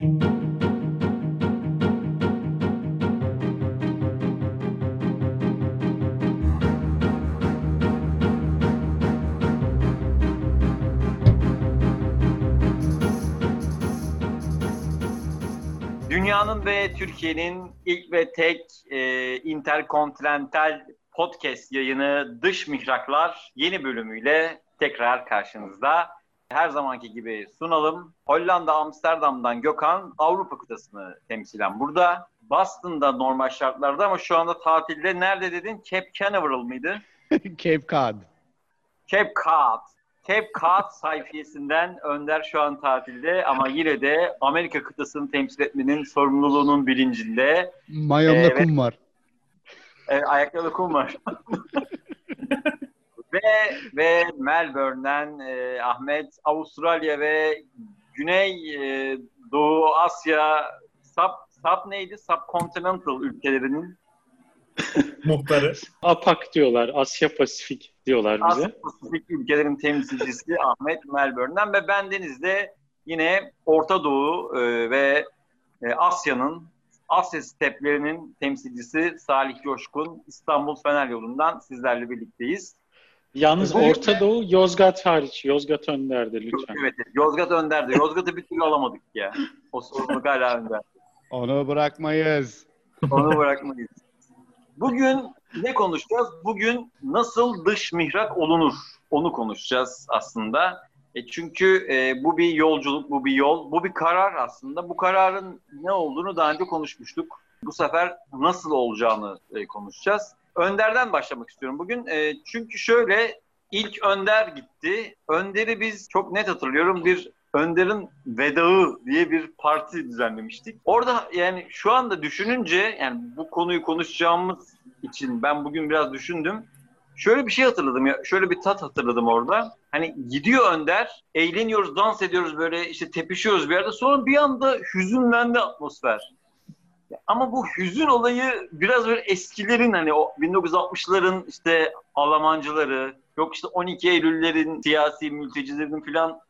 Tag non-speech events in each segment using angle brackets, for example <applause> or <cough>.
Dünyanın ve Türkiye'nin ilk ve tek e, interkontinental podcast yayını Dış Mihraklar yeni bölümüyle tekrar karşınızda. Her zamanki gibi sunalım. Hollanda Amsterdam'dan Gökhan Avrupa kıtasını temsilen burada. Boston'da normal şartlarda ama şu anda tatilde nerede dedin? Cape Canaveral mıydı? <laughs> Cape Cod. Cape Cod. Cape Cod sayfiyesinden Önder şu an tatilde ama yine de Amerika kıtasını temsil etmenin sorumluluğunun bilincinde. Mayonla Evet. kum var. Evet, ayaklarda kum var. Ve ve Melbourne'den e, Ahmet Avustralya ve Güney e, Doğu Asya sub, sub neydi? Subcontinental ülkelerinin <laughs> Muhtarı. APAK diyorlar. Asya Pasifik diyorlar bize. Asya Pasifik ülkelerin temsilcisi <laughs> Ahmet Melbourne'den ve ben Deniz'de yine Orta Doğu e, ve e, Asya'nın Asya steplerinin temsilcisi Salih Coşkun İstanbul Fener yolundan sizlerle birlikteyiz. Yalnız Bugün Orta Doğu Yozgat hariç. Yozgat önderdi lütfen. Evet, Yozgat önderdi. Yozgat'ı bir türlü alamadık ya. O sorumluluk hala önder. Onu bırakmayız. Onu bırakmayız. Bugün ne konuşacağız? Bugün nasıl dış mihrak olunur? Onu konuşacağız aslında. E çünkü e, bu bir yolculuk, bu bir yol, bu bir karar aslında. Bu kararın ne olduğunu daha önce konuşmuştuk. Bu sefer nasıl olacağını e, konuşacağız. Önder'den başlamak istiyorum bugün. E, çünkü şöyle ilk Önder gitti. Önder'i biz çok net hatırlıyorum bir Önder'in Vedağı diye bir parti düzenlemiştik. Orada yani şu anda düşününce yani bu konuyu konuşacağımız için ben bugün biraz düşündüm. Şöyle bir şey hatırladım ya. Şöyle bir tat hatırladım orada. Hani gidiyor Önder, eğleniyoruz, dans ediyoruz böyle işte tepişiyoruz bir yerde. Sonra bir anda hüzünlendi atmosfer. Ama bu hüzün olayı biraz böyle eskilerin hani o 1960'ların işte Almancıları, yok işte 12 Eylül'lerin siyasi mültecilerin falan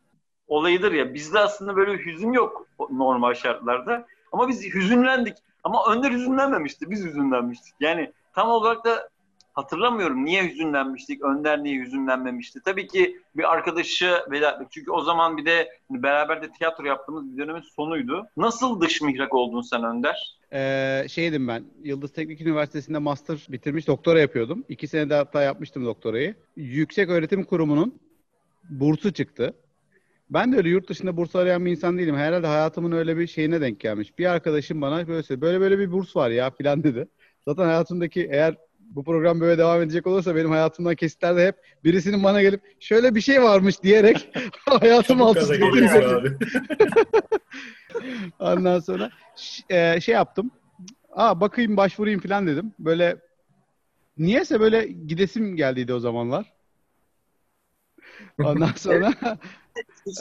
olayıdır ya. Bizde aslında böyle hüzün yok normal şartlarda. Ama biz hüzünlendik. Ama Önder hüzünlenmemişti. Biz hüzünlenmiştik. Yani tam olarak da hatırlamıyorum niye hüzünlenmiştik, Önder niye hüzünlenmemişti. Tabii ki bir arkadaşı veda etmek. Çünkü o zaman bir de beraber de tiyatro yaptığımız bir dönemin sonuydu. Nasıl dış mihrak oldun sen Önder? Ee, şeydim ben. Yıldız Teknik Üniversitesi'nde master bitirmiş doktora yapıyordum. İki sene de hatta yapmıştım doktorayı. Yüksek Öğretim Kurumu'nun bursu çıktı. Ben de öyle yurt dışında burs arayan bir insan değilim. Herhalde hayatımın öyle bir şeyine denk gelmiş. Bir arkadaşım bana böyle söyledi. Böyle böyle bir burs var ya filan dedi. Zaten hayatımdaki eğer bu program böyle devam edecek olursa benim hayatımdan kesitlerde hep birisinin bana gelip şöyle bir şey varmış diyerek <laughs> hayatım Çabuk alt <laughs> Ondan sonra e, şey yaptım. Aa bakayım başvurayım falan dedim. Böyle niyeyse böyle gidesim geldiydi o zamanlar. Ondan sonra <laughs>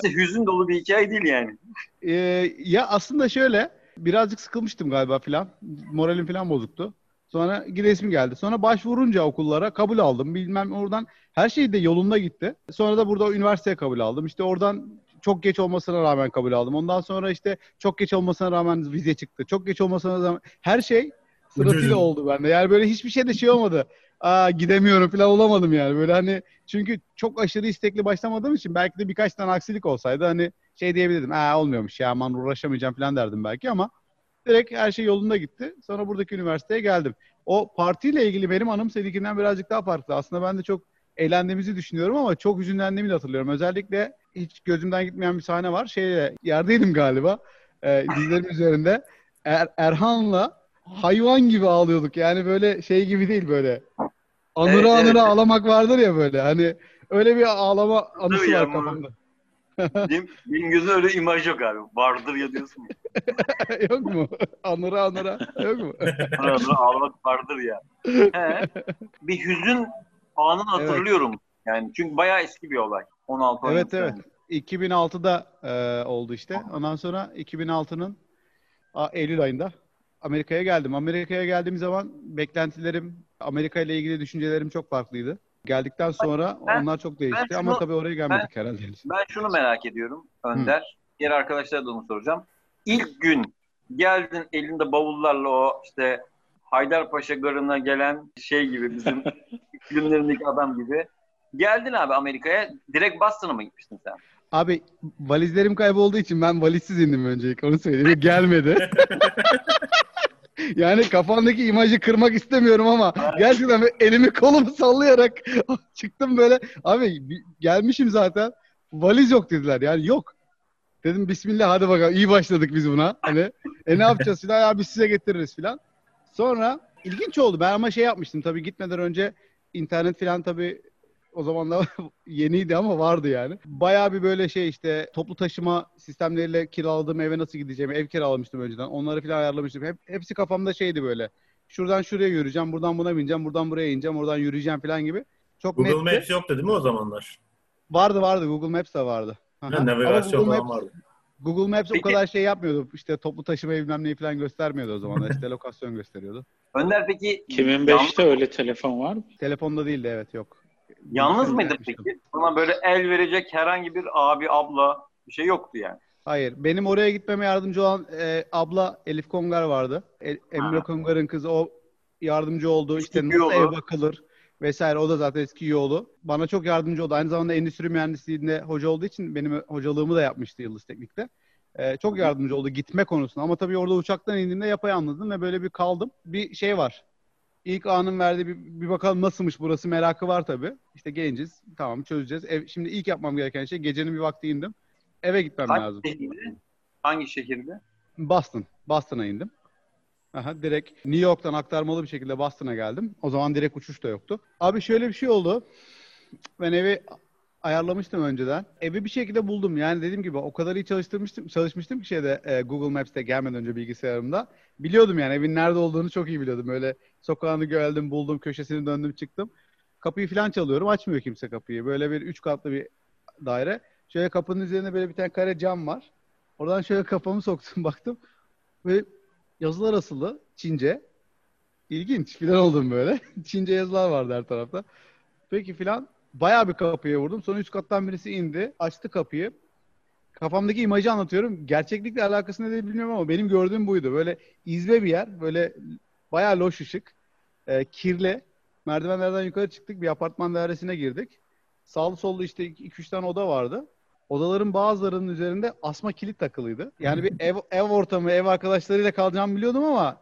de hüzün dolu bir hikaye değil yani. e, ya aslında şöyle birazcık sıkılmıştım galiba falan. Moralim falan bozuktu. Sonra gidesim geldi. Sonra başvurunca okullara kabul aldım. Bilmem oradan her şey de yolunda gitti. Sonra da burada üniversiteye kabul aldım. İşte oradan çok geç olmasına rağmen kabul aldım. Ondan sonra işte çok geç olmasına rağmen vize çıktı. Çok geç olmasına rağmen her şey sırasıyla oldu bende. Yani böyle hiçbir şey de şey olmadı. Aa gidemiyorum falan olamadım yani. Böyle hani çünkü çok aşırı istekli başlamadığım için belki de birkaç tane aksilik olsaydı hani şey diyebilirdim. Aa olmuyormuş ya aman uğraşamayacağım falan derdim belki ama direkt her şey yolunda gitti. Sonra buradaki üniversiteye geldim. O partiyle ilgili benim anım seninkinden birazcık daha farklı. Aslında ben de çok eğlendiğimizi düşünüyorum ama çok hüzünlendiğimi de hatırlıyorum. Özellikle hiç gözümden gitmeyen bir sahne var. Şeyde yerdeydim galiba. E, dizlerim üzerinde. Er, Erhan'la hayvan gibi ağlıyorduk. Yani böyle şey gibi değil böyle. Anıra Evet, anıra evet. ağlamak vardır ya böyle. Hani öyle bir ağlama anısı Tabii var kafamda. <laughs> Benim, benim gözümde öyle imaj yok abi. Vardır ya diyorsun <laughs> yok mu? Anıra anıra. Yok mu? <laughs> Arada ağlamak vardır ya. He. Bir hüzün anını Evet. hatırlıyorum. Yani çünkü bayağı eski bir olay. 16 Evet, 17 evet. sene. 2006'da e, oldu işte. Ondan sonra 2006'nın a, Eylül ayında Amerika'ya geldim. Amerika'ya geldiğim zaman beklentilerim, Amerika ile ilgili düşüncelerim çok farklıydı. Geldikten sonra Ben- onlar çok değişti ben ama şunu- tabii oraya gelmedik herhalde. Ben şunu merak ediyorum Önder. Diğer arkadaşlara da onu soracağım. ilk gün geldin elinde bavullarla o işte Haydarpaşa garına gelen şey gibi bizim <laughs> filmlerindeki adam gibi. Geldin abi Amerika'ya direkt Boston'a mı gitmiştin sen? Abi valizlerim kaybolduğu için ben valizsiz indim öncelikle onu söyleyeyim. Gelmedi. <laughs> yani kafandaki imajı kırmak istemiyorum ama gerçekten elimi kolumu sallayarak <laughs> çıktım böyle. Abi gelmişim zaten. Valiz yok dediler. Yani yok. Dedim bismillah hadi bakalım iyi başladık biz buna. Hani e ne yapacağız filan ya biz size getiririz filan. Sonra ilginç oldu. Ben ama şey yapmıştım tabii gitmeden önce internet filan tabii o zamanlar <laughs> yeniydi ama vardı yani. Bayağı bir böyle şey işte toplu taşıma sistemleriyle kiraladığım eve nasıl gideceğimi ev kiralamıştım önceden. Onları falan ayarlamıştım. Hep, hepsi kafamda şeydi böyle. Şuradan şuraya yürüyeceğim, buradan buna bineceğim, buradan buraya ineceğim, oradan yürüyeceğim falan gibi. Çok Google netti. Maps yoktu değil mi o zamanlar? Vardı vardı. Google Maps de vardı. Ha, navigasyon Google falan Maps, vardı. Google Maps Peki- o kadar şey yapmıyordu. İşte toplu taşıma bilmem neyi falan göstermiyordu o zamanlar. İşte lokasyon gösteriyordu. Önder peki 2005'te öyle telefon var mı? Telefonda değildi evet yok. Yalnız yapmıştım. peki? Sana böyle el verecek herhangi bir abi, abla bir şey yoktu yani. Hayır. Benim oraya gitmeme yardımcı olan e, abla Elif Kongar vardı. E, Emre. Kongar'ın kızı o yardımcı oldu. İşte nasıl ev bakılır vesaire. O da zaten eski üye oldu. Bana çok yardımcı oldu. Aynı zamanda endüstri mühendisliğinde hoca olduğu için benim hocalığımı da yapmıştı Yıldız Teknik'te. E, çok yardımcı oldu gitme konusunda. Ama tabii orada uçaktan indiğimde yapayalnızdım ve böyle bir kaldım. Bir şey var. İlk anın verdiği bir, bir bakalım nasılmış burası merakı var tabii. İşte genciz. Tamam çözeceğiz. Ev, şimdi ilk yapmam gereken şey gecenin bir vakti indim. Eve gitmem lazım. Hangi şehirde? Hangi şehirde? Boston. Boston'a indim. Aha, direkt New York'tan aktarmalı bir şekilde Boston'a geldim. O zaman direkt uçuş da yoktu. Abi şöyle bir şey oldu. Ben evi ayarlamıştım önceden. Evi bir şekilde buldum. Yani dediğim gibi o kadar iyi çalıştırmıştım, çalışmıştım ki şeyde e, Google Maps'te gelmeden önce bilgisayarımda. Biliyordum yani evin nerede olduğunu çok iyi biliyordum. Böyle sokağını geldim, buldum, köşesini döndüm, çıktım. Kapıyı falan çalıyorum. Açmıyor kimse kapıyı. Böyle bir üç katlı bir daire. Şöyle kapının üzerinde böyle bir tane kare cam var. Oradan şöyle kafamı soktum <laughs> baktım. Ve yazılar asılı Çince. İlginç filan oldum böyle. <laughs> Çince yazılar vardı her tarafta. Peki filan bayağı bir kapıya vurdum. Sonra üst kattan birisi indi. Açtı kapıyı. Kafamdaki imajı anlatıyorum. Gerçeklikle alakası ne değil bilmiyorum ama benim gördüğüm buydu. Böyle izbe bir yer. Böyle bayağı loş ışık. Ee, kirli. Merdivenlerden yukarı çıktık. Bir apartman dairesine girdik. Sağlı sollu işte 2-3 tane oda vardı. Odaların bazılarının üzerinde asma kilit takılıydı. Yani bir ev, ev ortamı, ev arkadaşlarıyla kalacağımı biliyordum ama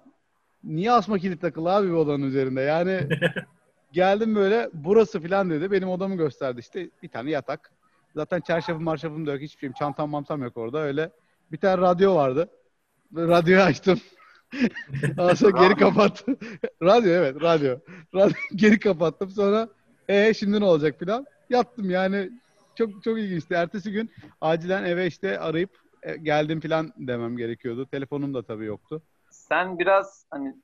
niye asma kilit takılı abi bir odanın üzerinde? Yani <laughs> geldim böyle burası falan dedi. Benim odamı gösterdi işte. Bir tane yatak. Zaten çarşafım marşafım da yok. Hiçbir şeyim. Çantam mamtam yok orada. Öyle bir tane radyo vardı. Radyoyu açtım. <laughs> Sonra geri kapattım. <laughs> radyo evet radyo. radyo. <laughs> Geri kapattım. Sonra e şimdi ne olacak falan. Yattım yani çok çok ilginçti. Ertesi gün acilen eve işte arayıp e, geldim falan demem gerekiyordu. Telefonum da tabii yoktu. Sen biraz hani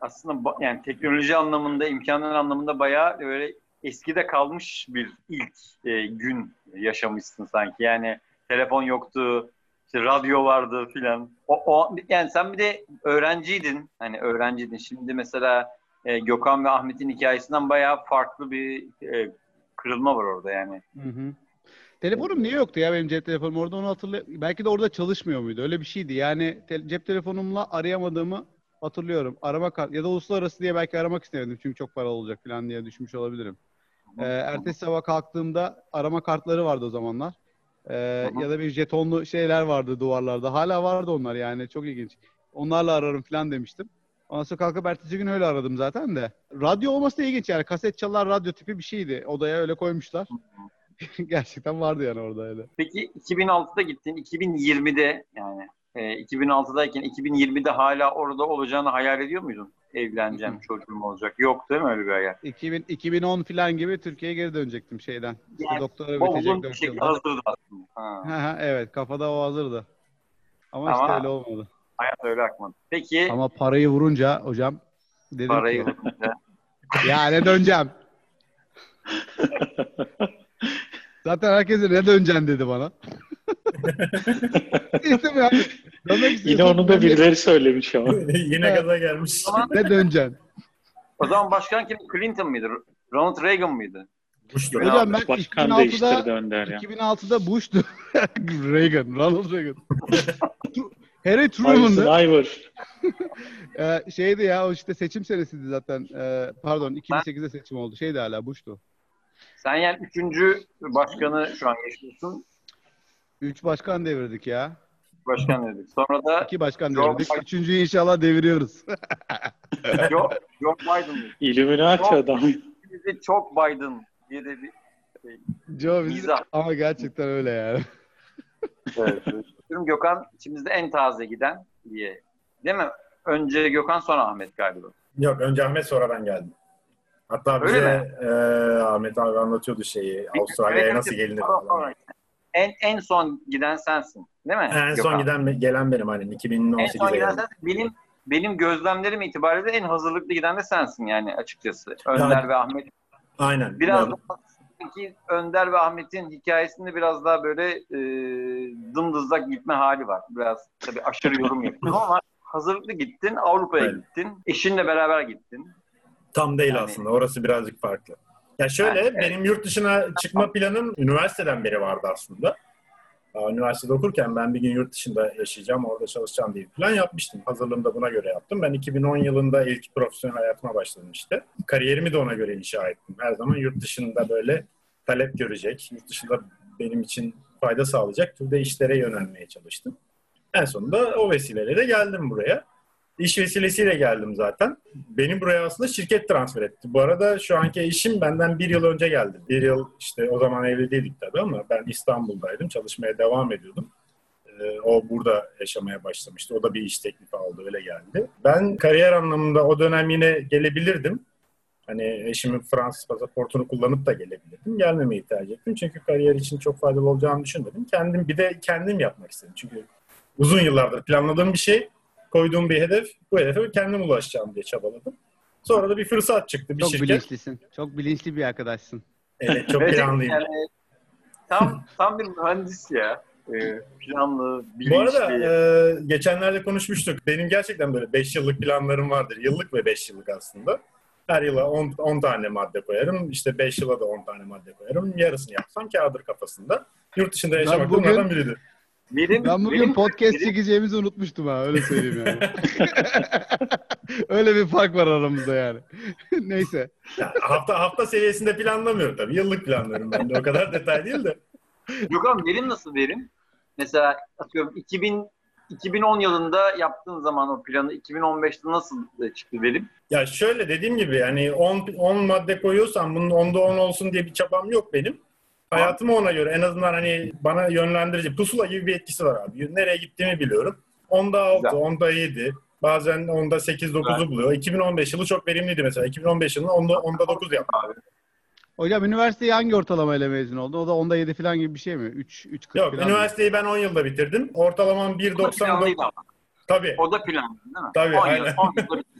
aslında yani teknoloji anlamında, imkanlar anlamında bayağı böyle eskide kalmış bir ilk e, gün yaşamışsın sanki. Yani telefon yoktu, işte radyo vardı filan. O, o yani sen bir de öğrenciydin. Hani öğrenciydin. Şimdi mesela e, Gökhan ve Ahmet'in hikayesinden bayağı farklı bir e, kırılma var orada yani. Hı hı. Telefonum niye yoktu ya benim cep telefonum orada onu hatırlıyorum. Belki de orada çalışmıyor muydu? Öyle bir şeydi. Yani te- cep telefonumla arayamadığımı hatırlıyorum. Arama kart ya da uluslararası diye belki aramak istemedim çünkü çok para olacak falan diye düşünmüş olabilirim. Ee, ertesi sabah kalktığımda arama kartları vardı o zamanlar. Ee, ya da bir jetonlu şeyler vardı duvarlarda. Hala vardı onlar yani çok ilginç. Onlarla ararım falan demiştim. Ondan sonra kalkıp ertesi gün öyle aradım zaten de. Radyo olması da ilginç yani. Kaset çalar radyo tipi bir şeydi. Odaya öyle koymuşlar. <laughs> Gerçekten vardı yani orada öyle. Peki 2006'da gittin, 2020'de yani e, 2006'dayken 2020'de hala orada olacağını hayal ediyor muydun? Evleneceğim, çocuğum olacak. Yok değil mi öyle bir hayal? 2000, 2010 falan gibi Türkiye'ye geri dönecektim şeyden. İşte Yani doktora bitecek bir 4 şekilde yılda. hazırdı aslında. Ha, evet kafada o hazırdı. Ama, Ama- işte öyle olmadı. hayat öyle akmadı. Peki Ama parayı vurunca hocam dedim parayı ki vurunca <laughs> ya ne döneceğim. <laughs> Zaten herkes de ne döneceksin dedi bana. İşte yani dönmek <laughs> Yine onu da birileri söylemiş ama. <laughs> Yine gaza gelmiş. Ne döneceksin? o zaman başkan kim? Clinton mıydı? Ronald Reagan mıydı? Ya, Hocam ben Başkan 2006'da değiştirdi Önder ya. 2006'da Bush'tu. <laughs> Reagan, Ronald Reagan. Harry Truman'dı. Ivor. Ee, şeydi ya o işte seçim senesiydi zaten. Ee, pardon 2008'de seçim oldu. Şeydi hala Bush'tu. Sen yani üçüncü başkanı şu an yaşıyorsun. Üç başkan devirdik ya. Başkan dedik. Sonra da İki başkan Joe devirdik. Biden. Üçüncüyü inşallah deviriyoruz. <laughs> Joe, Joe Biden. Illuminati adam. Bizi çok Biden diye de bir Joe bizi- ama gerçekten öyle yani. Evet. Diyorum Gökhan içimizde en taze giden diye. Değil mi? Önce Gökhan sonra Ahmet galiba. Yok önce Ahmet sonra ben geldim. Hatta Öyle bize e, Ahmet abi anlatıyordu şeyi. Avustralya'ya Evet, nasıl gelinir sonra. En, en son giden sensin. Değil mi? En son Gökhan? giden gelen benim hani En 2018'de son giden sensin. Benim, benim gözlemlerim itibariyle en hazırlıklı giden de sensin yani açıkçası. Önder Ya- ve Ahmet. Aynen. Biraz daha sanki Önder ve Ahmet'in hikayesinde biraz daha böyle e, dımdızlak gitme hali var. Biraz tabii aşırı yorum yapıyorum ama hazırlıklı gittin, Avrupa'ya Evet. gittin, eşinle beraber gittin. Tam değil Yani- aslında. Orası birazcık farklı. Ya şöyle Evet. benim yurt dışına çıkma planım üniversiteden beri vardı aslında. Üniversitede okurken ben bir gün yurt dışında yaşayacağım, orada çalışacağım diye plan yapmıştım. Hazırlığımı da buna göre yaptım. Ben 2010 yılında ilk profesyonel hayatıma başladım işte. Kariyerimi de ona göre inşa ettim. Her zaman yurt dışında böyle talep görecek, yurt dışında benim için fayda sağlayacak türde işlere yönelmeye çalıştım. En sonunda o vesileyle de geldim buraya. İş vesilesiyle geldim zaten. Beni buraya aslında şirket transfer etti. Bu arada şu anki eşim benden bir yıl önce geldi. Bir yıl işte o zaman evli değildik tabii ama ben İstanbul'daydım. Çalışmaya devam ediyordum. Ee, o burada yaşamaya başlamıştı. O da bir iş teklifi aldı öyle geldi. Ben kariyer anlamında o dönem yine gelebilirdim. Hani eşimin Fransız pasaportunu kullanıp da gelebilirdim. Gelmemeyi tercih ettim. Çünkü kariyer için çok faydalı olacağını düşünmedim. Kendim bir de kendim yapmak istedim. Çünkü uzun yıllardır planladığım bir şey koyduğum bir hedef, bu hedefe kendim ulaşacağım diye çabaladım. Sonra da bir fırsat çıktı, bir Çok şirket. bilinçlisin. Çok bilinçli bir arkadaşsın. Evet, çok planlıyım. yani tam tam bir mühendis ya. Ee, planlı, bilinçli. Bu arada e, geçenlerde konuşmuştuk. Benim gerçekten böyle 5 yıllık planlarım vardır. Yıllık ve 5 yıllık aslında. Her yıla 10, 10 tane madde koyarım. İşte 5 yıla da 10 tane madde koyarım. Yarısını yapsam kârdır kafasında. Yurt dışında yaşamak bunlardan biridir. Benim, Ben bugün benim- podcast benim- çekeceğimizi unutmuştum ha öyle söyleyeyim yani. <laughs> öyle bir fark var aramızda yani. <laughs> Neyse. Ya, hafta hafta seviyesinde planlamıyorum tabii. Yıllık planlarım ben de. O kadar detay değil de. Gökhan verim nasıl verim? Mesela atıyorum 2000 2010 yılında yaptığın zaman o planı 2015'te nasıl çıktı verim? Ya şöyle dediğim gibi yani 10, 10 madde koyuyorsam bunun 10'da 10 olsun diye bir çabam yok benim. Hayatımı ona göre en azından hani bana yönlendirici pusula gibi bir etkisi var abi. Nereye gittiğimi biliyorum. 10'da 6, Güzel. 10'da 7, bazen 10'da 8, 9'u buluyor. 2015 yılı çok verimliydi mesela. 2015 yılında 10'da, 10'da 9 yaptım. Hocam üniversiteyi hangi ortalamayla mezun oldun? O da onda 7 falan gibi bir şey mi? 3 3 40 Yok falan üniversiteyi ben 10 yılda bitirdim. Ortalamam O da 1.99. planlıydı ama. Tabii. O da planlı değil mi? Tabii, 10 yıl, aynen. 10 yılda bitirdi. <laughs>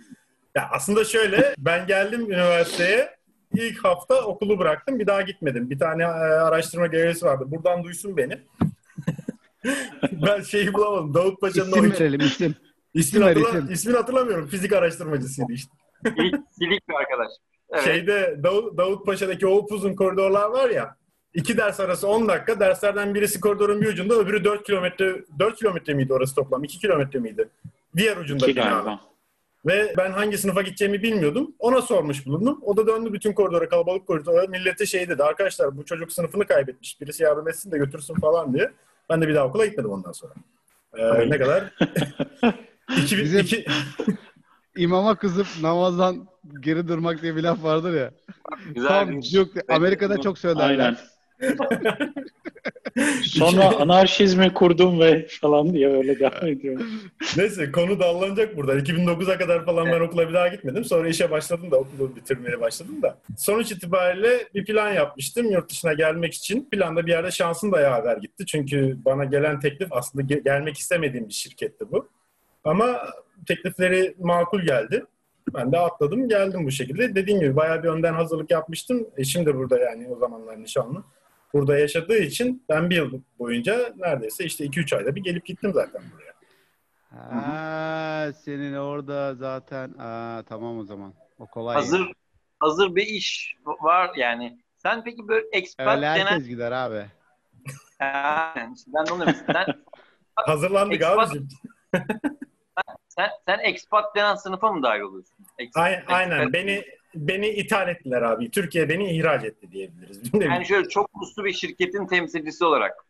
Ya aslında şöyle ben geldim üniversiteye ilk hafta okulu bıraktım bir daha gitmedim. Bir tane e, araştırma görevlisi vardı. Buradan duysun beni. <laughs> ben şeyi bulamadım. Davut Paşa'nın İsim verelim isim. ismini, hatırla- isim. ismini hatırlamıyorum. Fizik araştırmacısıydı işte. Silik bir arkadaş. Evet. Şeyde Davut, Davut Paşa'daki o upuzun koridorlar var ya. iki ders arası 10 dakika. Derslerden birisi koridorun bir ucunda öbürü 4 kilometre 4 kilometre miydi orası toplam? 2 kilometre miydi? Diğer ucunda İki bina. galiba. Ve ben hangi sınıfa gideceğimi bilmiyordum. Ona sormuş bulundum. O da döndü bütün koridora, kalabalık koridora. Millete şey dedi. Arkadaşlar bu çocuk sınıfını kaybetmiş. Birisi yardım etsin de götürsün falan diye. Ben de bir daha okula gitmedim ondan sonra. Ee, ne kadar? <laughs> 2002 Bizim- <laughs> İmama kızıp namazdan geri durmak diye bir laf vardır ya. Güzel Tam yok. Amerika'da çok söylerler. Aynen. <laughs> Sonra anarşizmi kurdum ve falan diye öyle devam ediyor. Neyse konu dallanacak buradan. 2009'a kadar falan ben okula bir daha gitmedim. Sonra işe başladım da okulu bitirmeye başladım da. Sonuç itibariyle bir plan yapmıştım yurt dışına gelmek için. Planda bir yerde şansım da yaver gitti. Çünkü bana gelen teklif aslında ge- gelmek istemediğim bir şirketti bu. Ama teklifleri makul geldi. Ben de atladım geldim bu şekilde. Dediğim gibi bayağı bir önden hazırlık yapmıştım. Eşim de burada yani o zamanlar nişanlı. Burada yaşadığı için ben bir yıl boyunca neredeyse işte 2-3 ayda bir gelip gittim zaten buraya. Ha, senin orada zaten. Aa, tamam o zaman. O kolay. hazır hazır bir iş var yani. Sen peki böyle expat Öyle herkes denen gider abi. <laughs> Yani işte ben de onu. Sen <laughs> Hazırlandık Expat- abicim. <laughs> Sen, sen expat denen sınıfa mı dahil oluyorsun? Expat, Aynen, aynen. expat. beni beni ithal ettiler abi. Türkiye beni ihraç etti diyebiliriz. Yani şöyle çok uluslu bir şirketin temsilcisi olarak.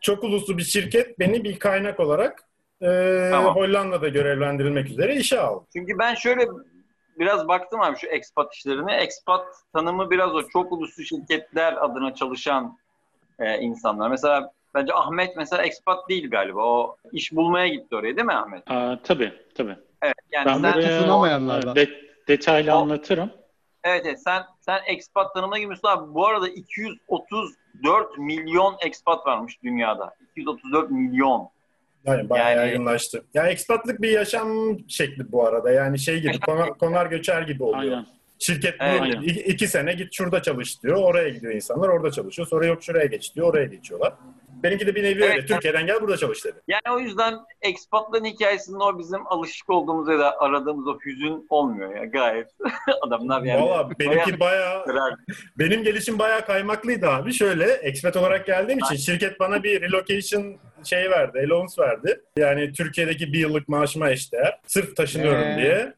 Çok uluslu bir şirket beni bir kaynak olarak e, Tamam. Hollanda'da görevlendirilmek üzere işe aldı. Çünkü ben şöyle biraz baktım abi şu expat işlerine. Expat tanımı biraz o çok uluslu şirketler adına çalışan e, insanlar. Mesela bence Ahmet mesela expat değil galiba. O iş bulmaya gitti oraya değil mi Ahmet? Aa, tabii tabii. Evet. Yani Ben sen, buraya tutunamayanlardan. Detaylı O- anlatırım. evet, evet sen sen expat tanımına girmişsin abi. Bu arada 234 milyon expat varmış dünyada. 234 milyon. Yani bayağı Yani- yaygınlaştı. Ya ekspatlık bir yaşam şekli bu arada. Yani şey gibi <laughs> konar, konar göçer gibi oluyor. Aynen. Şirket Evet. iki, iki sene git şurada çalış diyor. Oraya gidiyor insanlar. Orada çalışıyor. Sonra yok şuraya geç diyor. Oraya geçiyorlar. Benimki de bir nevi Evet. öyle. Türkiye'den gel burada çalış dedi. Yani o yüzden ekspatların hikayesinde o bizim alışık olduğumuz ya da aradığımız o hüzün olmuyor ya gayet. <laughs> Adamlar yani. Valla benimki bayağı bayağı benim gelişim bayağı kaymaklıydı abi. Şöyle expat olarak geldiğim için şirket bana bir relocation şey verdi, allowance verdi. Yani Türkiye'deki bir yıllık maaşıma eşdeğer. Sırf taşınıyorum Ee? diye.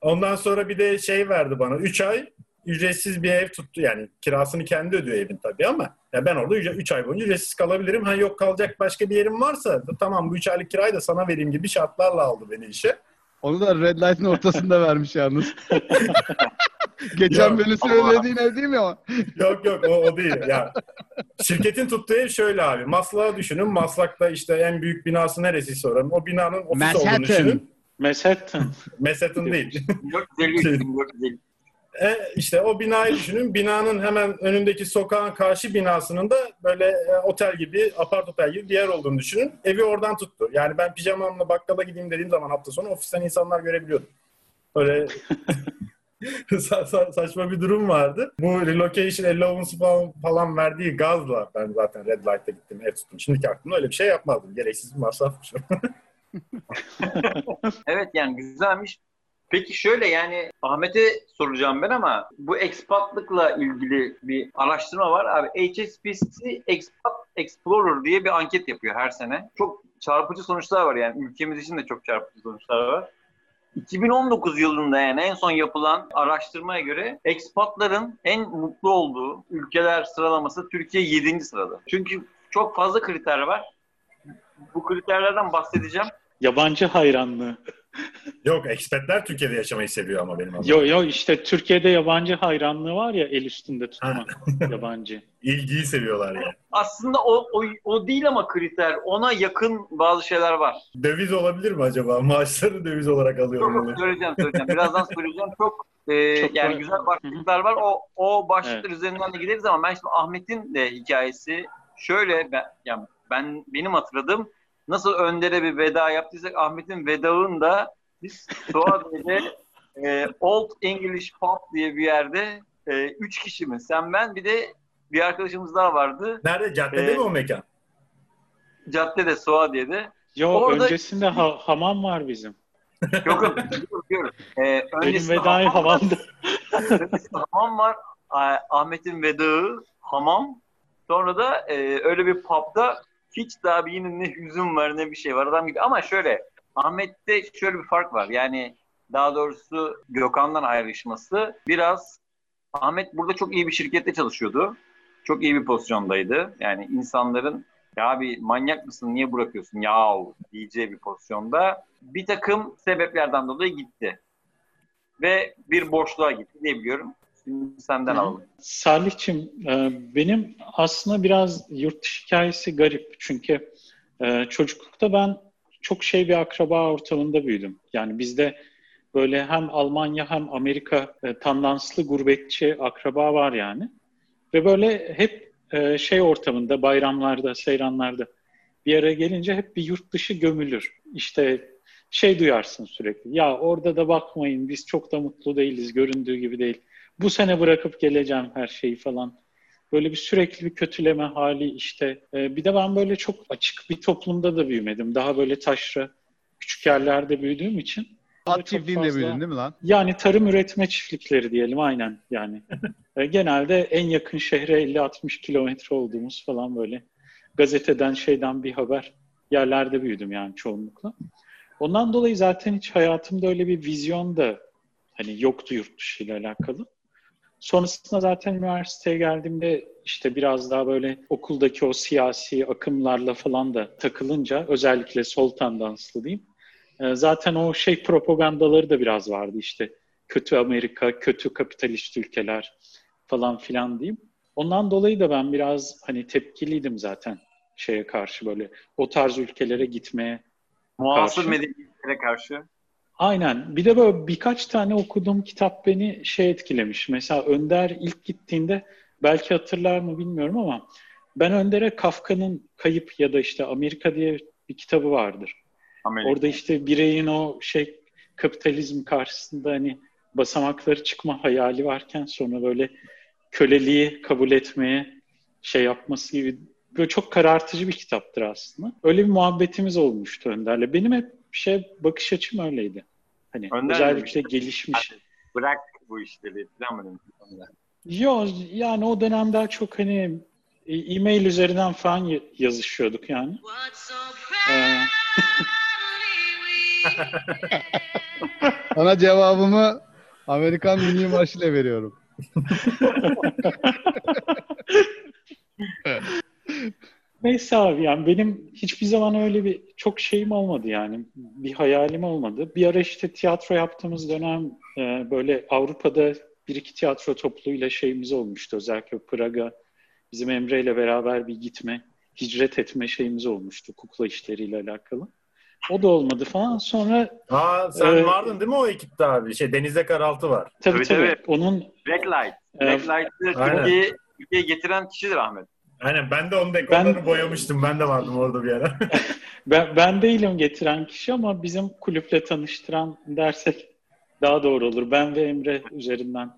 Ondan sonra bir de şey verdi bana. 3 ay ücretsiz bir ev tuttu. Yani kirasını kendi ödüyor evin tabii ama ya ben orada 3 ay boyunca ücretsiz kalabilirim. Ha yok kalacak başka bir yerim varsa da tamam bu 3 aylık kirayı da sana vereyim gibi şartlarla aldı beni işe. Onu da Red Light'ın ortasında vermiş yalnız. <laughs> Geçen Yok. beni söylediğin ev değil mi o? <laughs> Yok yok o, o değil. Ya şirketin tuttuğu ev şöyle abi. Maslak'ı düşünün. Maslak'ta işte en büyük binası neresi oranın? O binanın ofis olduğunu düşünün. Manhattan. Manhattan. Manhattan değil. 453, 453. E, işte o binayı düşünün. Binanın hemen önündeki sokağın karşı binasının da böyle e, otel gibi, apart otel gibi bir yer olduğunu düşünün. Evi oradan tuttu. Yani ben pijamamla bakkala gideyim dediğim zaman hafta sonu ofisten insanlar görebiliyordum. Öyle <laughs> sa- sa- saçma bir durum vardı. Bu relocation allowance falan, falan verdiği gazla ben zaten Red Light'a gittim, ev tuttum. Şimdiki aklımda öyle bir şey yapmazdım. Gereksiz bir masrafmış. <laughs> Evet yani güzelmiş. Peki şöyle yani Ahmet'e soracağım ben ama bu ekspatlıkla ilgili bir araştırma var. Abi HSBC Expat Explorer diye bir anket yapıyor her sene. Çok çarpıcı sonuçlar var yani ülkemiz için de çok çarpıcı sonuçlar var. 2019 yılında yani en son yapılan araştırmaya göre ekspatların en mutlu olduğu ülkeler sıralaması Türkiye 7. sırada. Çünkü çok fazla kriter var. Bu kriterlerden bahsedeceğim. Yabancı hayranlığı. Yok, ekspatler Türkiye'de yaşamayı seviyor ama benim anladığım. Yo yo işte Türkiye'de yabancı hayranlığı var ya el üstünde tutma <laughs> yabancı. İlgiyi seviyorlar yani. Aslında o, o, o değil ama kriter. Ona yakın bazı şeyler var. Döviz olabilir mi acaba? Maaşları döviz olarak Çok alıyorum. bunu. söyleyeceğim söyleyeceğim. Birazdan söyleyeceğim. Çok, e, Çok yani var. güzel başlıklar var. O, o başlıklar Evet. üzerinden de gideriz ama ben şimdi Ahmet'in de hikayesi şöyle ben, yani ben benim hatırladığım nasıl Önder'e bir veda yaptıysak Ahmet'in vedağını da biz Suadiye'de <laughs> e, Old English Pub diye bir yerde e, üç kişi mi? Sen ben bir de bir arkadaşımız daha vardı. Nerede? Caddede Ee, mi o mekan? Caddede Suadiye'de. Yo Orada- öncesinde ha- hamam var bizim. <laughs> Yok yok biliyorum. Ee, Benim öncesinde vedayı hamam var. hamamda. <laughs> Öncesinde hamam var. Ah- Ahmet'in vedağı hamam. Sonra da e, öyle bir pub'da hiç daha bir yine ne hüzün var ne bir şey var adam gibi. Ama şöyle Ahmet'te şöyle bir fark var. Yani daha doğrusu Gökhan'dan ayrışması biraz Ahmet burada çok iyi bir şirkette çalışıyordu. Çok iyi bir pozisyondaydı. Yani insanların ya abi manyak mısın niye bırakıyorsun yahu diyeceği bir pozisyonda bir takım sebeplerden dolayı gitti. Ve bir boşluğa gitti diyebiliyorum. Senden Hı alalım. Salihçim, e, benim aslında biraz yurt dışı hikayesi garip. Çünkü e, çocuklukta ben çok şey bir akraba ortamında büyüdüm. Yani bizde böyle hem Almanya hem Amerika e, tandanslı gurbetçi akraba var yani. Ve böyle hep şey ortamında, bayramlarda, seyranlarda bir araya gelince hep bir yurt dışı gömülür. İşte şey duyarsın sürekli. Ya orada da bakmayın biz çok da mutlu değiliz, göründüğü gibi değil bu sene bırakıp geleceğim her şeyi falan. Böyle bir sürekli bir kötüleme hali işte. Ee, bir de ben böyle çok açık bir toplumda da büyümedim. Daha böyle taşra, küçük yerlerde büyüdüğüm için. At çiftliğinde büyüdün değil mi lan? Yani tarım üretme çiftlikleri diyelim aynen yani. <laughs> Ee, genelde en yakın şehre 50-60 kilometre olduğumuz falan böyle gazeteden şeyden bir haber yerlerde büyüdüm yani çoğunlukla. Ondan dolayı zaten hiç hayatımda öyle bir vizyon da hani yoktu yurt dışı ile alakalı. Sonrasında zaten üniversiteye geldiğimde işte biraz daha böyle okuldaki o siyasi akımlarla falan da takılınca özellikle sol tendanslı diyeyim. E, zaten o şey propagandaları da biraz vardı işte kötü Amerika, kötü kapitalist ülkeler falan filan diyeyim. Ondan dolayı da ben biraz hani tepkiliydim zaten şeye karşı böyle o tarz ülkelere gitmeye Muasır medeniyetlere karşı. Aynen. Bir de böyle birkaç tane okuduğum kitap beni şey etkilemiş. Mesela Önder ilk gittiğinde belki hatırlar mı bilmiyorum ama ben Önder'e Kafka'nın Kayıp ya da işte Amerika diye bir kitabı vardır. Amerika. Orada işte bireyin o şey kapitalizm karşısında hani basamakları çıkma hayali varken sonra böyle köleliği kabul etmeye şey yapması gibi böyle çok karartıcı bir kitaptır aslında. Öyle bir muhabbetimiz olmuştu Önder'le. Benim hep şey bakış açım öyleydi. Hani Önder özellikle mi? gelişmiş. Bırak bu işleri falan mı Yok yani o dönem daha çok hani e, e-mail üzerinden falan yazışıyorduk yani. Ee... <laughs> Ona cevabımı Amerikan Milli Marşı ile veriyorum. <laughs> Neyse abi yani benim hiçbir zaman öyle bir çok şeyim olmadı yani. Bir hayalim olmadı. Bir ara işte tiyatro yaptığımız dönem e, böyle Avrupa'da bir iki tiyatro topluluğuyla şeyimiz olmuştu. Özellikle Praga bizim Emre ile beraber bir gitme, hicret etme şeyimiz olmuştu kukla işleriyle alakalı. O da olmadı falan. Sonra Aa sen e, vardın değil mi o ekipte abi? Şey Deniz'de Karaltı var. Tabii tabii. tabii. Onun Blacklight. Blacklight'ı Türkiye'ye Türkiye getiren kişidir Ahmet. Aynen ben de onun dekorlarını ben, boyamıştım. Ben de vardım orada bir ara. <laughs> ben, ben değilim getiren kişi ama bizim kulüple tanıştıran dersek daha doğru olur. Ben ve Emre üzerinden.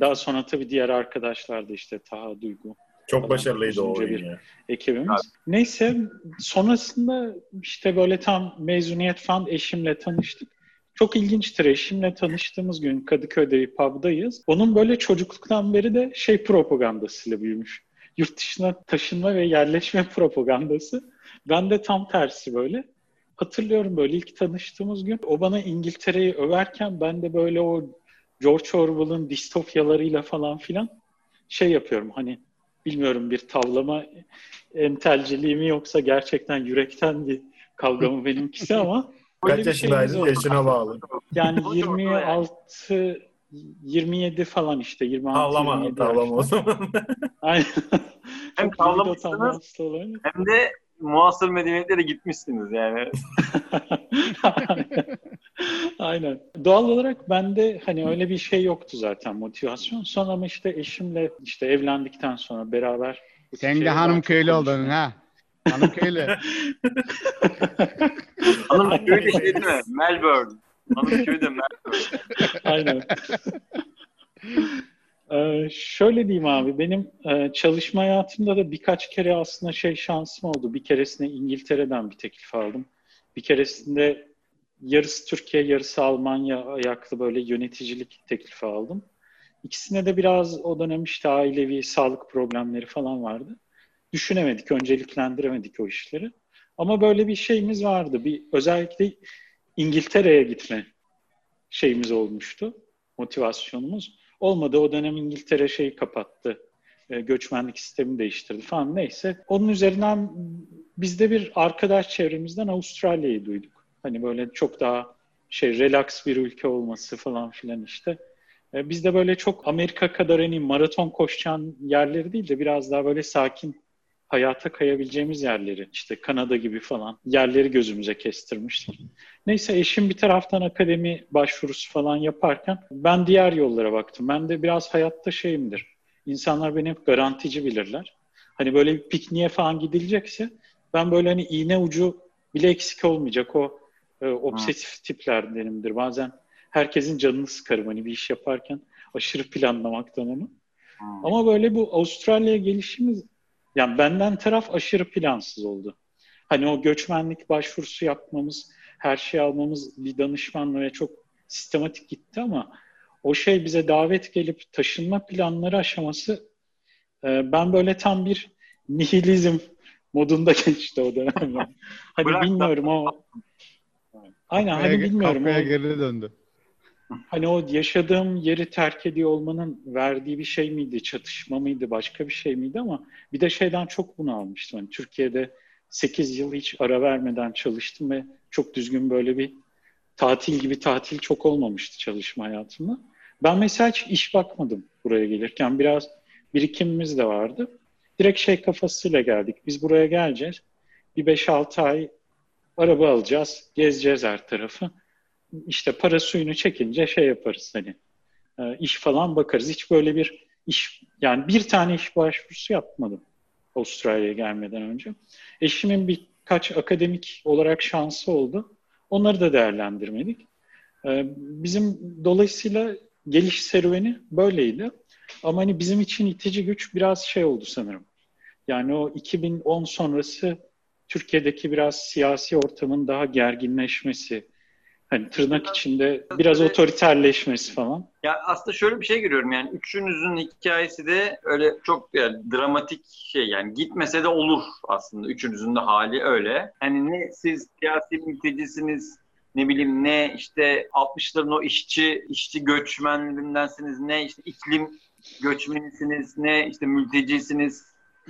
Daha sonra tabii diğer arkadaşlar da işte Taha Duygu. Çok başarılıydı o oyun bir ya. ekibimiz. Evet. Neyse sonrasında işte böyle tam mezuniyet falan eşimle tanıştık. Çok ilginçtir. Eşimle tanıştığımız gün Kadıköy'de bir pub'dayız. Onun böyle çocukluktan beri de şey propagandasıyla büyümüş yurt dışına taşınma ve yerleşme <laughs> propagandası. Ben de tam tersi böyle. Hatırlıyorum böyle ilk tanıştığımız gün o bana İngiltere'yi överken ben de böyle o George Orwell'ın distopyalarıyla falan filan şey yapıyorum hani bilmiyorum bir tavlama entelciliği yoksa gerçekten yürekten bir kavga mı benimkisi ama <laughs> Kaç yaşındaydın? Yaşına bağlı. Yani 26 27 falan işte 26 tavlama, 27 tavlama o zaman. <laughs> Aynen. hem tavlamışsınız hem de muasır medeniyetlere gitmişsiniz yani. <laughs> Aynen. Doğal olarak bende hani öyle bir şey yoktu zaten motivasyon. Sonra ama işte eşimle işte evlendikten sonra beraber Sen de hanım köylü oldun ha. Hanım köylü. <laughs> hanım köylü şey değil mi? Melbourne. Hanım köyü de. Aynen. Ee, şöyle diyeyim abi, benim e, çalışma hayatımda da birkaç kere aslında şey şansım oldu. Bir keresinde İngiltere'den bir teklif aldım. Bir keresinde yarısı Türkiye, yarısı Almanya ayaklı böyle yöneticilik teklifi aldım. İkisine de biraz o dönem işte ailevi sağlık problemleri falan vardı. Düşünemedik, önceliklendiremedik o işleri. Ama böyle bir şeyimiz vardı. Bir özellikle İngiltere'ye gitme şeyimiz olmuştu, motivasyonumuz. Olmadı o dönem İngiltere şeyi kapattı. E, göçmenlik sistemi değiştirdi falan neyse. Onun üzerinden bizde bir arkadaş çevremizden Avustralya'yı duyduk. Hani böyle çok daha şey relax bir ülke olması falan filan işte. E, bizde böyle çok Amerika kadar hani maraton koşacağın yerleri değil de biraz daha böyle sakin hayata kayabileceğimiz yerleri işte Kanada gibi falan yerleri gözümüze kestirmiştik. Neyse eşim bir taraftan akademi başvurusu falan yaparken ben diğer yollara baktım. Ben de biraz hayatta şeyimdir. İnsanlar beni hep garantici bilirler. Hani böyle bir pikniğe falan gidilecekse ben böyle hani iğne ucu bile eksik olmayacak o e, obsesif hmm. tiplerdenimdir. Bazen herkesin canını sıkarım hani bir iş yaparken aşırı planlamaktan onu. Hmm. Ama böyle bu Avustralya'ya gelişimiz yani benden taraf aşırı plansız oldu. Hani o göçmenlik başvurusu yapmamız, her şeyi almamız bir danışmanla çok sistematik gitti ama o şey bize davet gelip taşınma planları aşaması e, ben böyle tam bir nihilizm modunda <laughs> geçti o dönem. <laughs> hani Bırak bilmiyorum da. o <laughs> Aynen hani Kafaya- bilmiyorum. Kafaya o- geri döndü. Hani o yaşadığım yeri terk ediyor olmanın verdiği bir şey miydi, çatışma mıydı, başka bir şey miydi ama bir de şeyden çok bunu almıştım. Hani Türkiye'de 8 yıl hiç ara vermeden çalıştım ve çok düzgün böyle bir tatil gibi tatil çok olmamıştı çalışma hayatımda. Ben mesela hiç iş bakmadım buraya gelirken. Biraz birikimimiz de vardı. Direkt şey kafasıyla geldik. Biz buraya geleceğiz. Bir 5-6 ay araba alacağız, gezeceğiz her tarafı işte para suyunu çekince şey yaparız hani e, iş falan bakarız. Hiç böyle bir iş yani bir tane iş başvurusu yapmadım Avustralya'ya gelmeden önce. Eşimin birkaç akademik olarak şansı oldu. Onları da değerlendirmedik. E, Bizim dolayısıyla geliş serüveni böyleydi. Ama hani bizim için itici güç biraz şey oldu sanırım. Yani o 2010 sonrası Türkiye'deki biraz siyasi ortamın daha gerginleşmesi, hani tırnak içinde biraz otoriterleşmesi falan. Ya aslında şöyle bir şey görüyorum yani üçünüzün hikayesi de öyle çok yani dramatik şey yani gitmese de olur aslında üçünüzün de hali öyle. Hani ne siz siyasi mültecisiniz ne bileyim ne işte 60'ların o işçi işçi göçmenlerindensiniz ne işte iklim göçmenisiniz ne işte mültecisiniz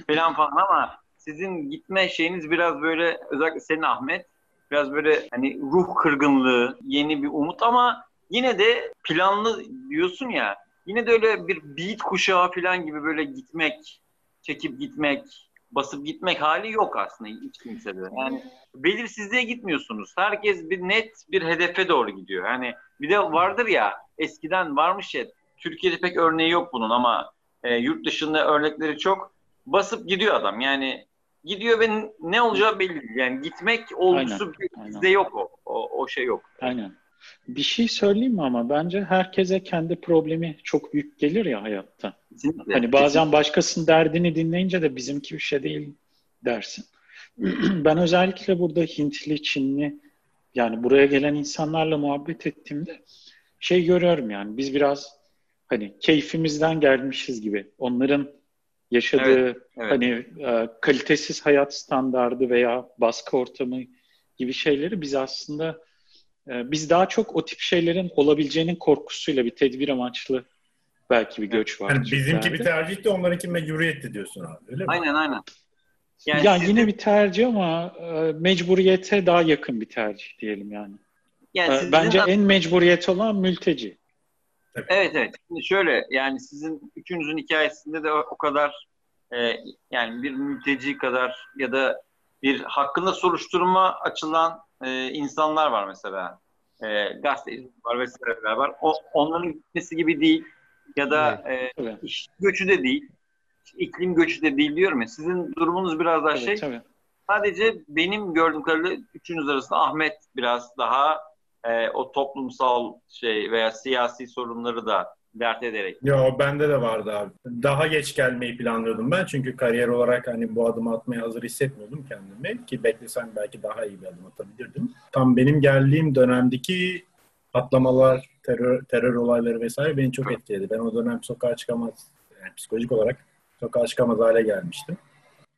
falan falan ama sizin gitme şeyiniz biraz böyle özellikle senin Ahmet biraz böyle hani ruh kırgınlığı, yeni bir umut ama yine de planlı diyorsun ya. Yine de öyle bir beat kuşağı falan gibi böyle gitmek, çekip gitmek, basıp gitmek hali yok aslında hiç kimsede. Yani belirsizliğe gitmiyorsunuz. Herkes bir net bir hedefe doğru gidiyor. Yani bir de vardır ya eskiden varmış ya Türkiye'de pek örneği yok bunun ama e, yurt dışında örnekleri çok. Basıp gidiyor adam. Yani gidiyor ve ne olacağı belli değil. Yani gitmek olgusu Aynen, bizde yok o. o. O şey yok. Aynen. Bir şey söyleyeyim mi ama bence herkese kendi problemi çok büyük gelir ya hayatta. Kesinlikle. Hani bazen başkasının derdini dinleyince de bizimki bir şey değil dersin. <clears throat> ben özellikle burada Hintli, Çinli yani buraya gelen insanlarla muhabbet ettiğimde şey görüyorum yani biz biraz hani keyfimizden gelmişiz gibi. Onların yaşadığı Evet, evet. hani e, kalitesiz hayat standardı veya baskı ortamı gibi şeyleri biz aslında e, biz daha çok o tip şeylerin olabileceğinin korkusuyla bir tedbir amaçlı belki bir göç var. Yani bizimki bir tercih de onlarınki mecburiyetti diyorsun abi öyle mi? Aynen aynen. Yani ya siz yine bir tercih ama e, mecburiyete daha yakın bir tercih diyelim yani. yani E, sizin Bence de- en mecburiyet olan mülteci. Evet evet. Şimdi şöyle yani sizin üçünüzün hikayesinde de o, kadar e, yani bir mülteci kadar ya da bir hakkında soruşturma açılan e, insanlar var mesela. E, gazeteciler var vesaireler var. O, onların gitmesi gibi değil ya da e, Tabii. iş göçü de değil. iklim göçü de değil diyorum ya. Sizin durumunuz biraz daha Tabii, şey. tabii. Sadece benim gördüğüm kadarıyla üçünüz arasında Ahmet biraz daha e, o toplumsal şey veya siyasi sorunları da dert ederek. Yo bende de vardı abi. Daha geç gelmeyi planlıyordum ben çünkü kariyer olarak hani bu adımı atmaya hazır hissetmiyordum kendimi ki beklesem belki daha iyi bir adım atabilirdim. Tam benim geldiğim dönemdeki patlamalar, terör, terör olayları vesaire beni çok etkiledi. Ben o dönem sokağa çıkamaz, yani psikolojik olarak sokağa çıkamaz hale gelmiştim.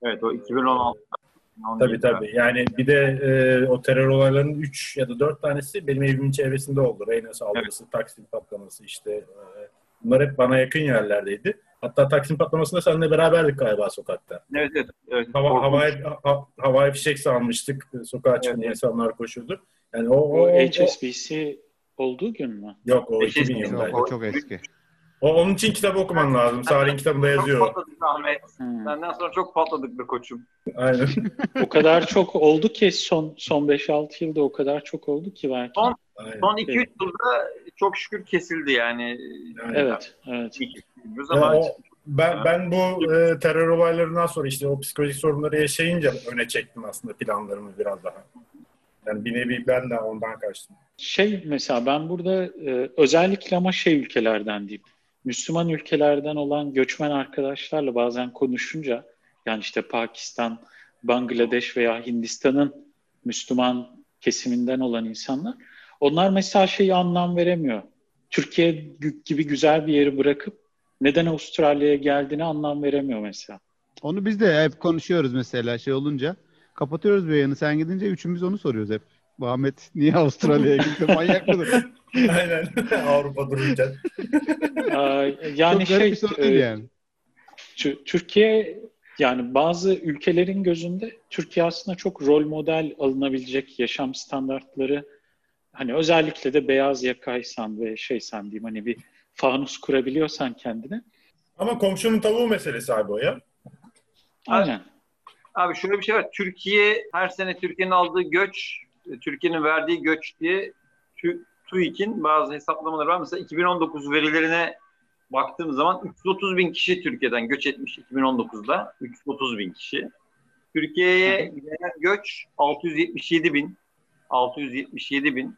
Evet o 2016. Tabii tabii. Yani bir de e, o terör olaylarının 3 ya da 4 tanesi benim evimin çevresinde oldu. Reyna saldırısı, Taksim patlaması işte. e, bunlar hep bana yakın yerlerdeydi. Hatta Taksim patlamasında seninle beraberdik galiba sokakta. Evet evet. evet. Hava, havai, ha, havai fişek salmıştık. Sokağa çıkınca Evet. insanlar koşuyordu. Yani o, o, O o- HSBC olduğu gün mü? yok o HSBC 2000 yok, yılındaydı. Yok, o çok eski. O, onun için kitap okuman lazım. Salih'in kitabında Çok yazıyor. patladık Ahmet. Hmm. Senden sonra çok patladık be koçum. Aynen. O kadar çok oldu ki son son 5-6 yılda o kadar çok oldu ki belki. Son- Aynen. Son 2-3 yılda çok şükür kesildi yani. Aynen. Evet, evet. Ya ama o- ben ben bu e, terör olaylarından sonra işte o psikolojik sorunları yaşayınca öne çektim aslında planlarımı biraz daha. Yani bir nevi ben de ondan kaçtım. Şey mesela ben burada e, özellikle ama şey ülkelerden diyeyim. Müslüman ülkelerden olan göçmen arkadaşlarla bazen konuşunca yani işte Pakistan, Bangladeş veya Hindistan'ın Müslüman kesiminden olan insanlar onlar mesela şeyi anlam veremiyor. Türkiye gibi güzel bir yeri bırakıp neden Avustralya'ya geldiğini anlam veremiyor mesela. Onu biz de hep konuşuyoruz mesela şey olunca. Kapatıyoruz bir yayını. Sen gidince üçümüz onu soruyoruz hep. Muhammed niye Avustralya'ya gitti? Manyak mıdır? <laughs> Aynen. <laughs> Avrupa dururken. <laughs> Yani Çok şey bir soru değil e, yani. Tü- Türkiye yani bazı ülkelerin gözünde Türkiye aslında çok rol model alınabilecek yaşam standartları hani özellikle de beyaz yakaysan ve şeysen diyeyim hani bir fanus kurabiliyorsan kendine. Ama komşunun tavuğu meselesi abi o ya. Aynen. Abi şöyle bir şey var. Türkiye her sene Türkiye'nin aldığı göç, Türkiye'nin verdiği göç diye Tü- TÜİK'in bazı hesaplamaları var. Mesela 2019 verilerine baktığım zaman 330 bin kişi Türkiye'den göç etmiş 2019'da. 330 bin kişi. Türkiye'ye gelen göç 677 bin. 677 bin.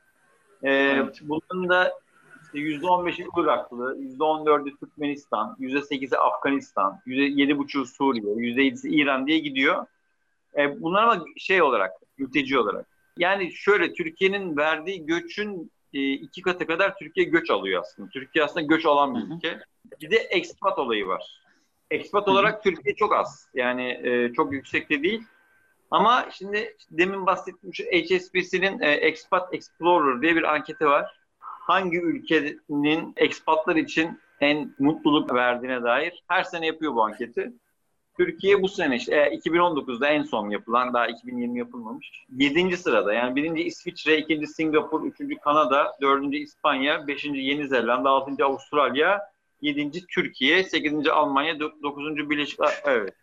Ee, Evet. Bunun da işte %15'i Iraklı, %14'ü Türkmenistan, %8'i Afganistan, %7,5'u Suriye, %7'si İran diye gidiyor. E, bunlar ama şey olarak, mülteci olarak. Yani şöyle Türkiye'nin verdiği göçün e, iki katı kadar Türkiye göç alıyor aslında. Türkiye aslında göç alan bir ülke. Bir de ekspat olayı var. Ekspat olarak Türkiye çok az. Yani e, çok yüksekte değil. Ama şimdi demin bahsettiğim şu HSBC'nin e, Expat Explorer diye bir anketi var. Hangi ülkenin ekspatlar için en mutluluk verdiğine dair her sene yapıyor bu anketi. Türkiye bu sene işte e, 2019'da en son yapılan daha 2020 yapılmamış. 7. sırada yani birinci İsviçre, ikinci Singapur, üçüncü Kanada, dördüncü İspanya, beşinci Yeni Zelanda, altıncı Avustralya, yedinci Türkiye, sekizinci Almanya, dokuzuncu Birleşik evet.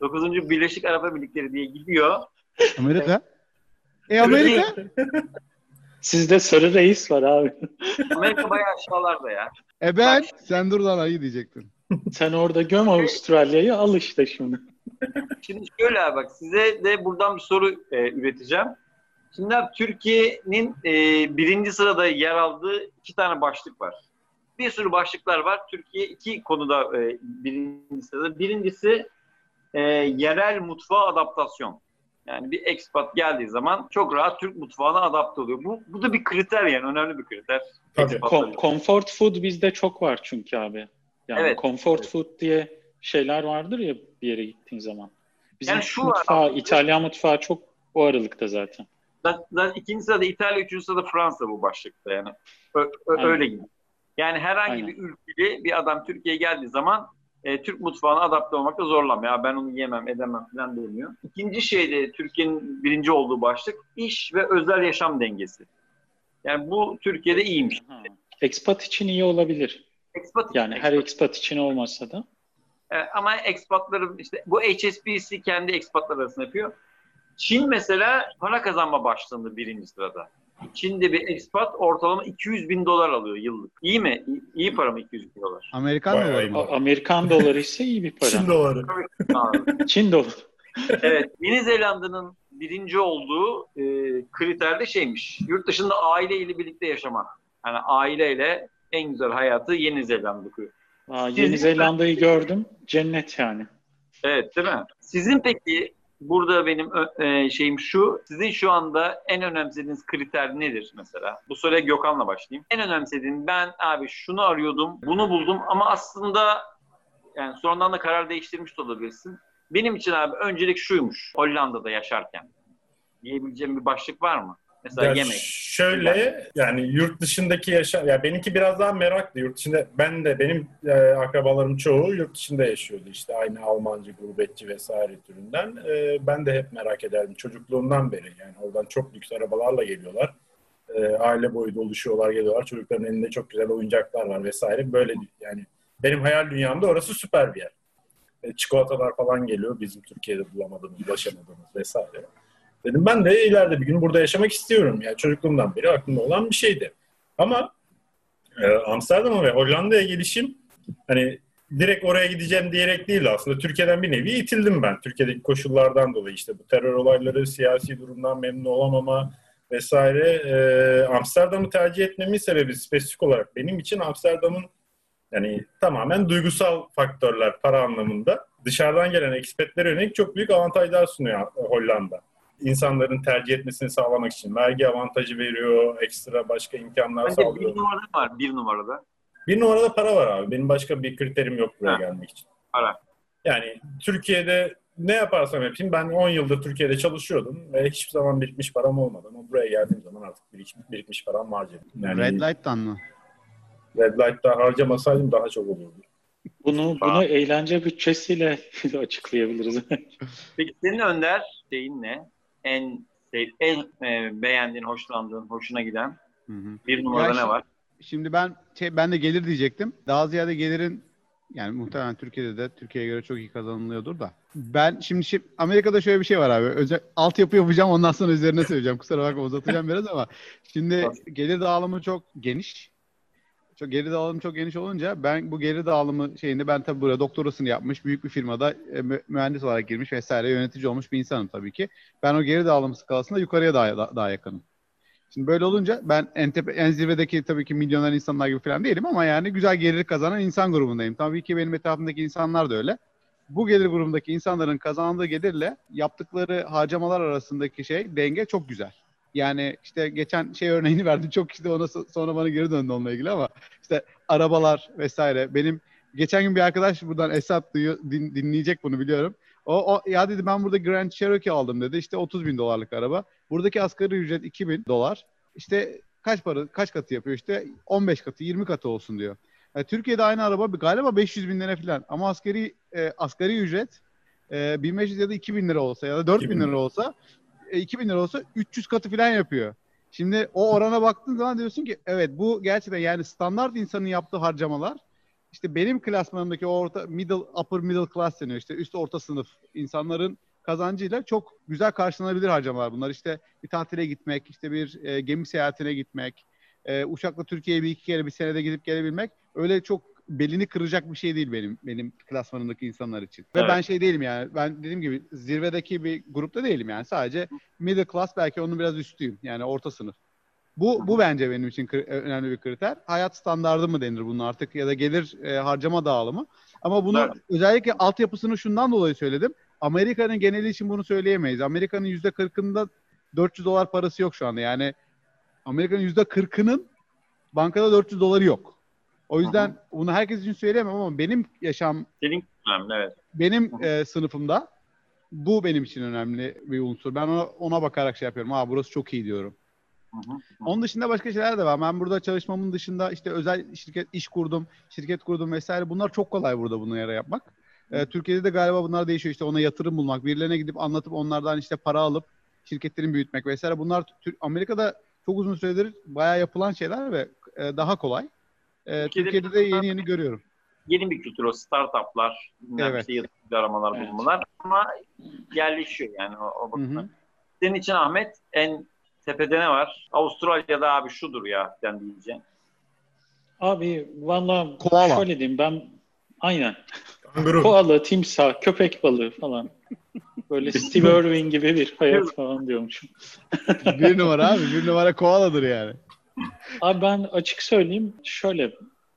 Dokuzuncu Birleşik Arap Emirlikleri diye gidiyor. Amerika? E Amerika? Sizde sarı reis var abi. Amerika bayağı aşağılarda ya. E ben? Sen dur lan ayı diyecektin. <laughs> Sen orada göm Avustralya'yı al işte şimdi. Şimdi şöyle abi bak size de buradan bir soru e, üreteceğim. Şimdi abi Türkiye'nin e, birinci sırada yer aldığı iki tane başlık var. Bir sürü başlıklar var. Türkiye iki konuda e, birinci sırada. Birincisi e, yerel mutfağa adaptasyon. Yani bir expat geldiği zaman çok rahat Türk mutfağına adapte oluyor. Bu, bu da bir kriter yani önemli bir kriter. Tabii. Kom- comfort food bizde çok var çünkü abi. Yani Evet. comfort food diye şeyler vardır ya bir yere gittiğin zaman. Bizim Yani şu mutfağı, abi. İtalyan mutfağı çok o aralıkta zaten. Zaten, zaten ikinci sırada İtalya, üçüncü sırada Fransa bu başlıkta yani. Ö- ö- Aynen. öyle gibi. Yani herhangi Aynen. bir ülkeli bir adam Türkiye'ye geldiği zaman e, Türk mutfağına adapte olmakta zorlanmıyor. Ya ben onu yemem, edemem falan demiyor. İkinci şey de Türkiye'nin birinci olduğu başlık iş ve özel yaşam dengesi. Yani bu Türkiye'de iyiymiş. Ha. Expat için iyi olabilir. Expat, Yani her expat- expat için olmasa da. E, ama ekspatların işte bu HSBC kendi ekspatlar arasında yapıyor. Çin mesela para kazanma başlığında birinci sırada. Çin'de bir ekspat ortalama 200 bin dolar alıyor yıllık. İyi mi? İyi, iyi para mı 200 bin dolar? Amerikan doları mı? Amerikan doları ise iyi bir para. Çin doları. <laughs> Çin doları. evet. Yeni Zelanda'nın birinci olduğu e, kriter de şeymiş. Yurt dışında aileyle birlikte yaşamak. Yani aileyle en güzel hayatı Yeni Zelanda. Aa, Yeni Zelanda'yı gördüm. Cennet yani. Evet değil mi? Sizin peki burada benim e, şeyim şu. Sizin şu anda en önemsediğiniz kriter nedir mesela? Bu soruya Gökhan'la başlayayım. En önemsediğin ben abi şunu arıyordum, bunu buldum ama aslında yani sonradan da karar değiştirmiş de olabilirsin. Benim için abi öncelik şuymuş Hollanda'da yaşarken. Diyebileceğim bir başlık var mı? Mesela Ya yemek. Şöyle yani yurt dışındaki yaşam ya benimki biraz daha meraklı. Yurt dışında ben de benim e, akrabalarım çoğu yurt dışında yaşıyordu. İşte aynı Almancı gurbetçi vesaire türünden. E, ben de hep merak ederdim. Çocukluğumdan beri yani oradan çok lüks arabalarla geliyorlar. E, aile boyu doluşuyorlar geliyorlar. Çocukların elinde çok güzel oyuncaklar var vesaire. Böyle yani benim hayal dünyamda orası süper bir yer. E, çikolatalar falan geliyor. Bizim Türkiye'de bulamadığımız ulaşamadığımız vesaire Dedim ben de ileride bir gün burada yaşamak istiyorum. Yani çocukluğumdan beri aklımda olan bir şeydi. Ama e, Amsterdam'a ve Hollanda'ya gelişim hani direkt oraya gideceğim diyerek değil aslında. Türkiye'den bir nevi itildim ben. Türkiye'deki koşullardan dolayı işte bu terör olayları, siyasi durumdan memnun olamama vesaire. E, Amsterdam'ı tercih etmemin sebebi spesifik olarak benim için Amsterdam'ın yani tamamen duygusal faktörler para anlamında dışarıdan gelen ekspetlere yönelik çok büyük avantajlar sunuyor Hollanda insanların tercih etmesini sağlamak için vergi avantajı veriyor, ekstra başka imkanlar Bence bir sağlıyor. numarada var, bir numarada. Bir numarada para var abi. Benim başka bir kriterim yok buraya Ha. gelmek için. Para. Yani Türkiye'de ne yaparsam yapayım ben 10 yıldır Türkiye'de çalışıyordum ve hiçbir zaman birikmiş param olmadı ama buraya geldiğim zaman artık birikmiş, birikmiş param var. Yani Red Light'tan mı? Red Light'ta harcamasaydım daha çok olurdu. Bunu bunu eğlence bütçesiyle <laughs> açıklayabiliriz. Peki senin Önder şeyin ne? En sev- en e, beğendiğin, hoşlandığın, hoşuna giden Hı hı. bir numarada Ya ne şimdi- var? Şimdi ben şey, ben de gelir diyecektim. Daha ziyade gelirin yani muhtemelen Türkiye'de de Türkiye'ye göre çok iyi kazanılıyordur da. Ben şimdi, şi- Amerika'da şöyle bir şey var abi. Özel altyapı yapacağım ondan sonra üzerine söyleyeceğim. Kusura bakma uzatacağım biraz ama şimdi gelir dağılımı çok geniş. Çok geri dağılımı çok geniş olunca ben bu geri dağılımı şeyinde ben tabii buraya doktorasını yapmış büyük bir firmada e, mü- mühendis olarak girmiş vesaire yönetici olmuş bir insanım tabii ki. Ben o geri dağılım skalasında yukarıya daha, daha yakınım. Şimdi böyle olunca ben en, tepe, en zirvedeki tabii ki milyoner insanlar gibi falan değilim ama yani güzel gelir kazanan insan grubundayım. Tabii ki benim etrafımdaki insanlar da öyle. Bu gelir grubundaki insanların kazandığı gelirle yaptıkları harcamalar arasındaki şey denge çok güzel. Yani işte geçen şey örneğini <laughs> verdim çok işte ona so- sonra bana geri döndü onunla ilgili ama işte arabalar vesaire. Benim geçen gün bir arkadaş buradan Esat duyuyor, din- dinleyecek bunu biliyorum. O, o ya dedi ben burada Grand Cherokee aldım dedi. İşte 30 bin dolarlık araba. Buradaki asgari ücret 2000 dolar. İşte kaç para kaç katı yapıyor işte 15 katı 20 katı olsun diyor. Yani Türkiye'de aynı araba galiba 500 bin lira falan ama asgari e, asgari ücret e, 1500 ya da 2000 lira olsa ya da 4000 2000 lira olsa e, 2000 lira olsa 300 katı falan yapıyor. Şimdi o orana baktığın zaman diyorsun ki evet bu gerçekten yani standart insanın yaptığı harcamalar işte benim klasmanımdaki orta middle upper middle class deniyor işte üst orta sınıf insanların kazancıyla çok güzel karşılanabilir harcamalar bunlar. İşte bir tatile gitmek, işte bir e, gemi seyahatine gitmek, e, uçakla Türkiye'ye bir iki kere bir senede gidip gelebilmek öyle çok belini kıracak bir şey değil benim benim klasmanımdaki insanlar için. Ve Evet. ben şey değilim yani. Ben dediğim gibi zirvedeki bir grupta değilim yani. Sadece middle class belki onun biraz üstüyüm. Yani orta sınıf. Bu bu bence benim için kri- önemli bir kriter. Hayat standardı mı denir bunun artık ya da gelir e, harcama dağılımı. Ama bunu Evet. özellikle altyapısını şundan dolayı söyledim. Amerika'nın geneli için bunu söyleyemeyiz. Amerika'nın yüzde kırkında 400 dolar parası yok şu anda. Yani Amerika'nın yüzde kırkının bankada 400 doları yok. O yüzden bunu herkes için söyleyemem ama benim yaşam önemli evet. benim e, sınıfımda bu benim için önemli bir unsur. Ben ona, ona bakarak şey yapıyorum. Ha burası çok iyi diyorum. Hı hı. Onun dışında başka şeyler de var. Ben burada çalışmamın dışında işte özel şirket iş kurdum, şirket kurdum vesaire. Bunlar çok kolay burada bunu yere yapmak. Ee, Türkiye'de de galiba bunlar değişiyor. İşte ona yatırım bulmak, birilerine gidip anlatıp onlardan işte para alıp şirketlerin büyütmek vesaire. Bunlar Amerika'da çok uzun süredir bayağı yapılan şeyler ve e, daha kolay. Ee, Türkiye'de Türkiye'de de yeni yeni görüyorum. Yeni bir kültür o startuplar, Evet. işte yatırımcı aramalar, Evet. bulmalar ama yerleşiyor yani o, o bakımdan. Senin için Ahmet en tepede ne var? Avustralya'da abi şudur ya den diyeceğim. Abi valla Koala. şöyle diyeyim ben aynen Kanguru. koala, timsah, köpek balığı falan. Böyle Steve Irwin gibi bir hayat falan diyormuşum. bir numara abi. Bir numara koaladır yani. Abi ben açık söyleyeyim şöyle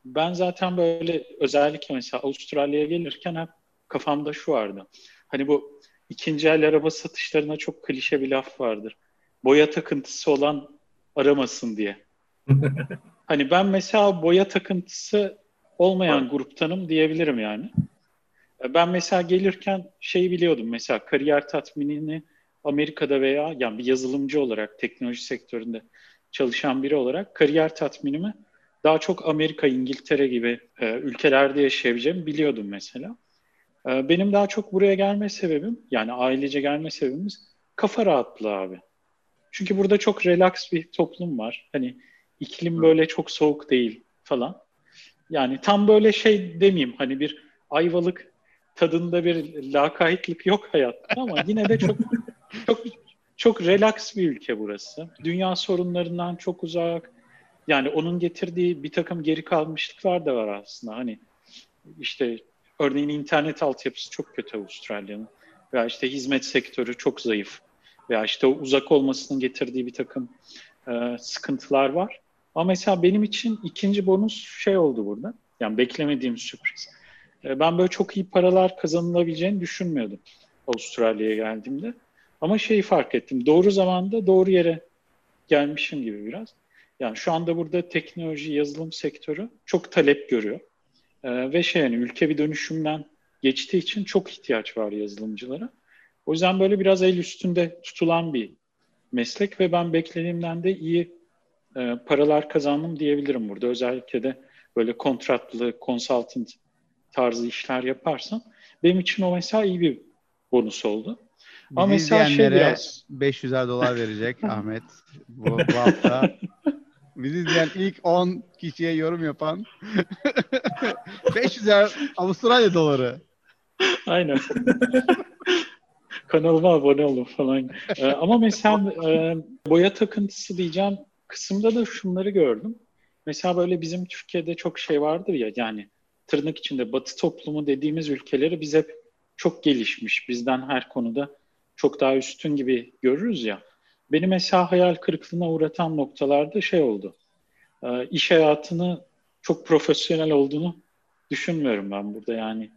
ben zaten böyle özellikle mesela Avustralya'ya gelirken hep kafamda şu vardı. Hani bu ikinci el araba satışlarına çok klişe bir laf vardır. Boya takıntısı olan aramasın diye. <laughs> Hani ben mesela boya takıntısı olmayan gruptanım diyebilirim yani. Ben mesela gelirken şeyi biliyordum mesela kariyer tatminini Amerika'da veya yani bir yazılımcı olarak teknoloji sektöründe çalışan biri olarak kariyer tatminimi daha çok Amerika, İngiltere gibi e, ülkelerde yaşayabileceğimi biliyordum mesela. E, benim daha çok buraya gelme sebebim, yani ailece gelme sebebimiz kafa rahatlığı abi. Çünkü burada çok relax bir toplum var. Hani iklim böyle çok soğuk değil falan. Yani tam böyle şey demeyeyim hani bir ayvalık tadında bir lakaytlık yok hayatta ama yine de çok <laughs> çok çok relax bir ülke burası. Dünya sorunlarından çok uzak. Yani onun getirdiği bir takım geri kalmışlıklar da var aslında. Hani işte örneğin internet altyapısı çok kötü Avustralya'nın. Veya işte hizmet sektörü çok zayıf. Veya işte o uzak olmasının getirdiği bir takım e, sıkıntılar var. Ama mesela benim için ikinci bonus şey oldu burada. Yani beklemediğim sürpriz. E, ben böyle çok iyi paralar kazanılabileceğini düşünmüyordum Avustralya'ya geldiğimde. Ama şeyi fark ettim. Doğru zamanda doğru yere gelmişim gibi biraz. Yani şu anda burada teknoloji, yazılım sektörü çok talep görüyor. Ee, ve şey yani ülke bir dönüşümden geçtiği için çok ihtiyaç var yazılımcılara. O yüzden böyle biraz el üstünde tutulan bir meslek ve ben beklediğimden de iyi e, paralar kazandım diyebilirim burada. Özellikle de böyle kontratlı, consultant tarzı işler yaparsan benim için o mesela iyi bir bonus oldu. Ama mesela şey izleyenlere biraz 500 dolar <laughs> verecek Ahmet bu, bu hafta. Bizi izleyen ilk 10 kişiye yorum yapan <laughs> 500 Avustralya doları. Aynen. <laughs> Kanalıma abone olun falan. Ee, ama mesela e, boya takıntısı diyeceğim kısımda da şunları gördüm. Mesela böyle bizim Türkiye'de çok şey vardır ya yani tırnak içinde batı toplumu dediğimiz ülkeleri biz hep çok gelişmiş. Bizden her konuda çok daha üstün gibi görürüz ya. Beni mesela hayal kırıklığına uğratan noktalarda şey oldu. Ee, iş hayatını çok profesyonel olduğunu düşünmüyorum ben burada yani.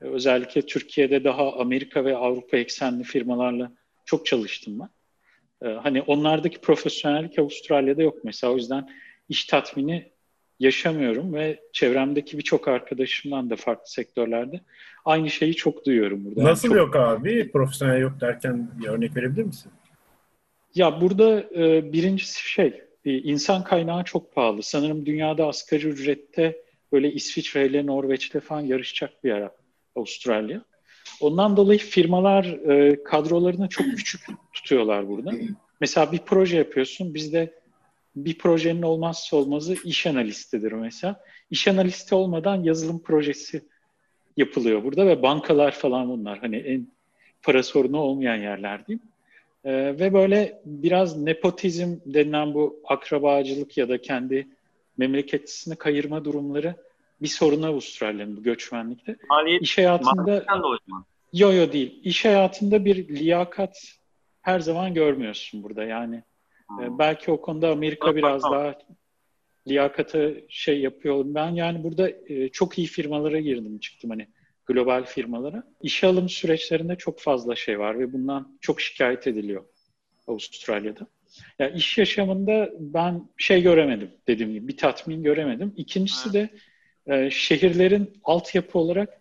Özellikle Türkiye'de daha Amerika ve Avrupa eksenli firmalarla çok çalıştım ben. Ee, hani onlardaki profesyonellik Avustralya'da yok mesela. O yüzden iş tatmini yaşamıyorum ve çevremdeki birçok arkadaşımdan da farklı sektörlerde aynı şeyi çok duyuyorum burada. Nasıl çok... yok abi? Profesyonel yok derken bir örnek verebilir misin? Ya burada e, birincisi şey, e, insan kaynağı çok pahalı. Sanırım dünyada asgari ücrette böyle İsviçre ile Norveç'te falan yarışacak bir yer Avustralya. Ondan dolayı firmalar e, kadrolarını çok küçük tutuyorlar burada. Mesela bir proje yapıyorsun. Bizde bir projenin olmazsa olmazı iş analistidir mesela. İş analisti olmadan yazılım projesi yapılıyor burada ve bankalar falan bunlar. Hani en para sorunu olmayan yerler diyeyim. Ee, ve böyle biraz nepotizm denilen bu akrabacılık ya da kendi memleketçisini kayırma durumları bir sorun Avustralya'nın bu göçmenlikte. Maliyet, İş hayatında yo yo değil. İş hayatında bir liyakat her zaman görmüyorsun burada yani. Hmm. E, belki o konuda Amerika biraz daha liyakata şey yapıyor. Ben yani burada e, çok iyi firmalara girdim çıktım hani global firmalara. İşe alım süreçlerinde çok fazla şey var ve bundan çok şikayet ediliyor Avustralya'da. Ya yani iş yaşamında ben şey göremedim dediğim gibi bir tatmin göremedim. İkincisi de e, şehirlerin altyapı olarak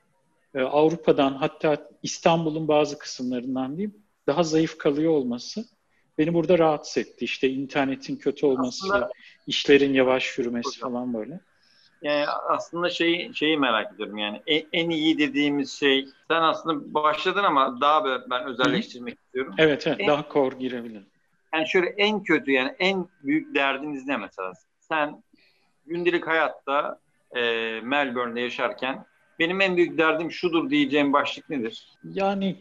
e, Avrupa'dan hatta İstanbul'un bazı kısımlarından diyeyim daha zayıf kalıyor olması beni burada rahatsız etti. İşte internetin kötü olması, aslında, işlerin yavaş yürümesi falan böyle. Yani aslında şeyi şeyi merak ediyorum yani en, en iyi dediğimiz şey sen aslında başladın ama daha ben özelleştirmek Hı. istiyorum. Evet evet en, daha kor girebilir. Yani şöyle en kötü yani en büyük derdiniz ne mesela? Sen gündelik hayatta e, Melbourne'de yaşarken benim en büyük derdim şudur diyeceğim başlık nedir? Yani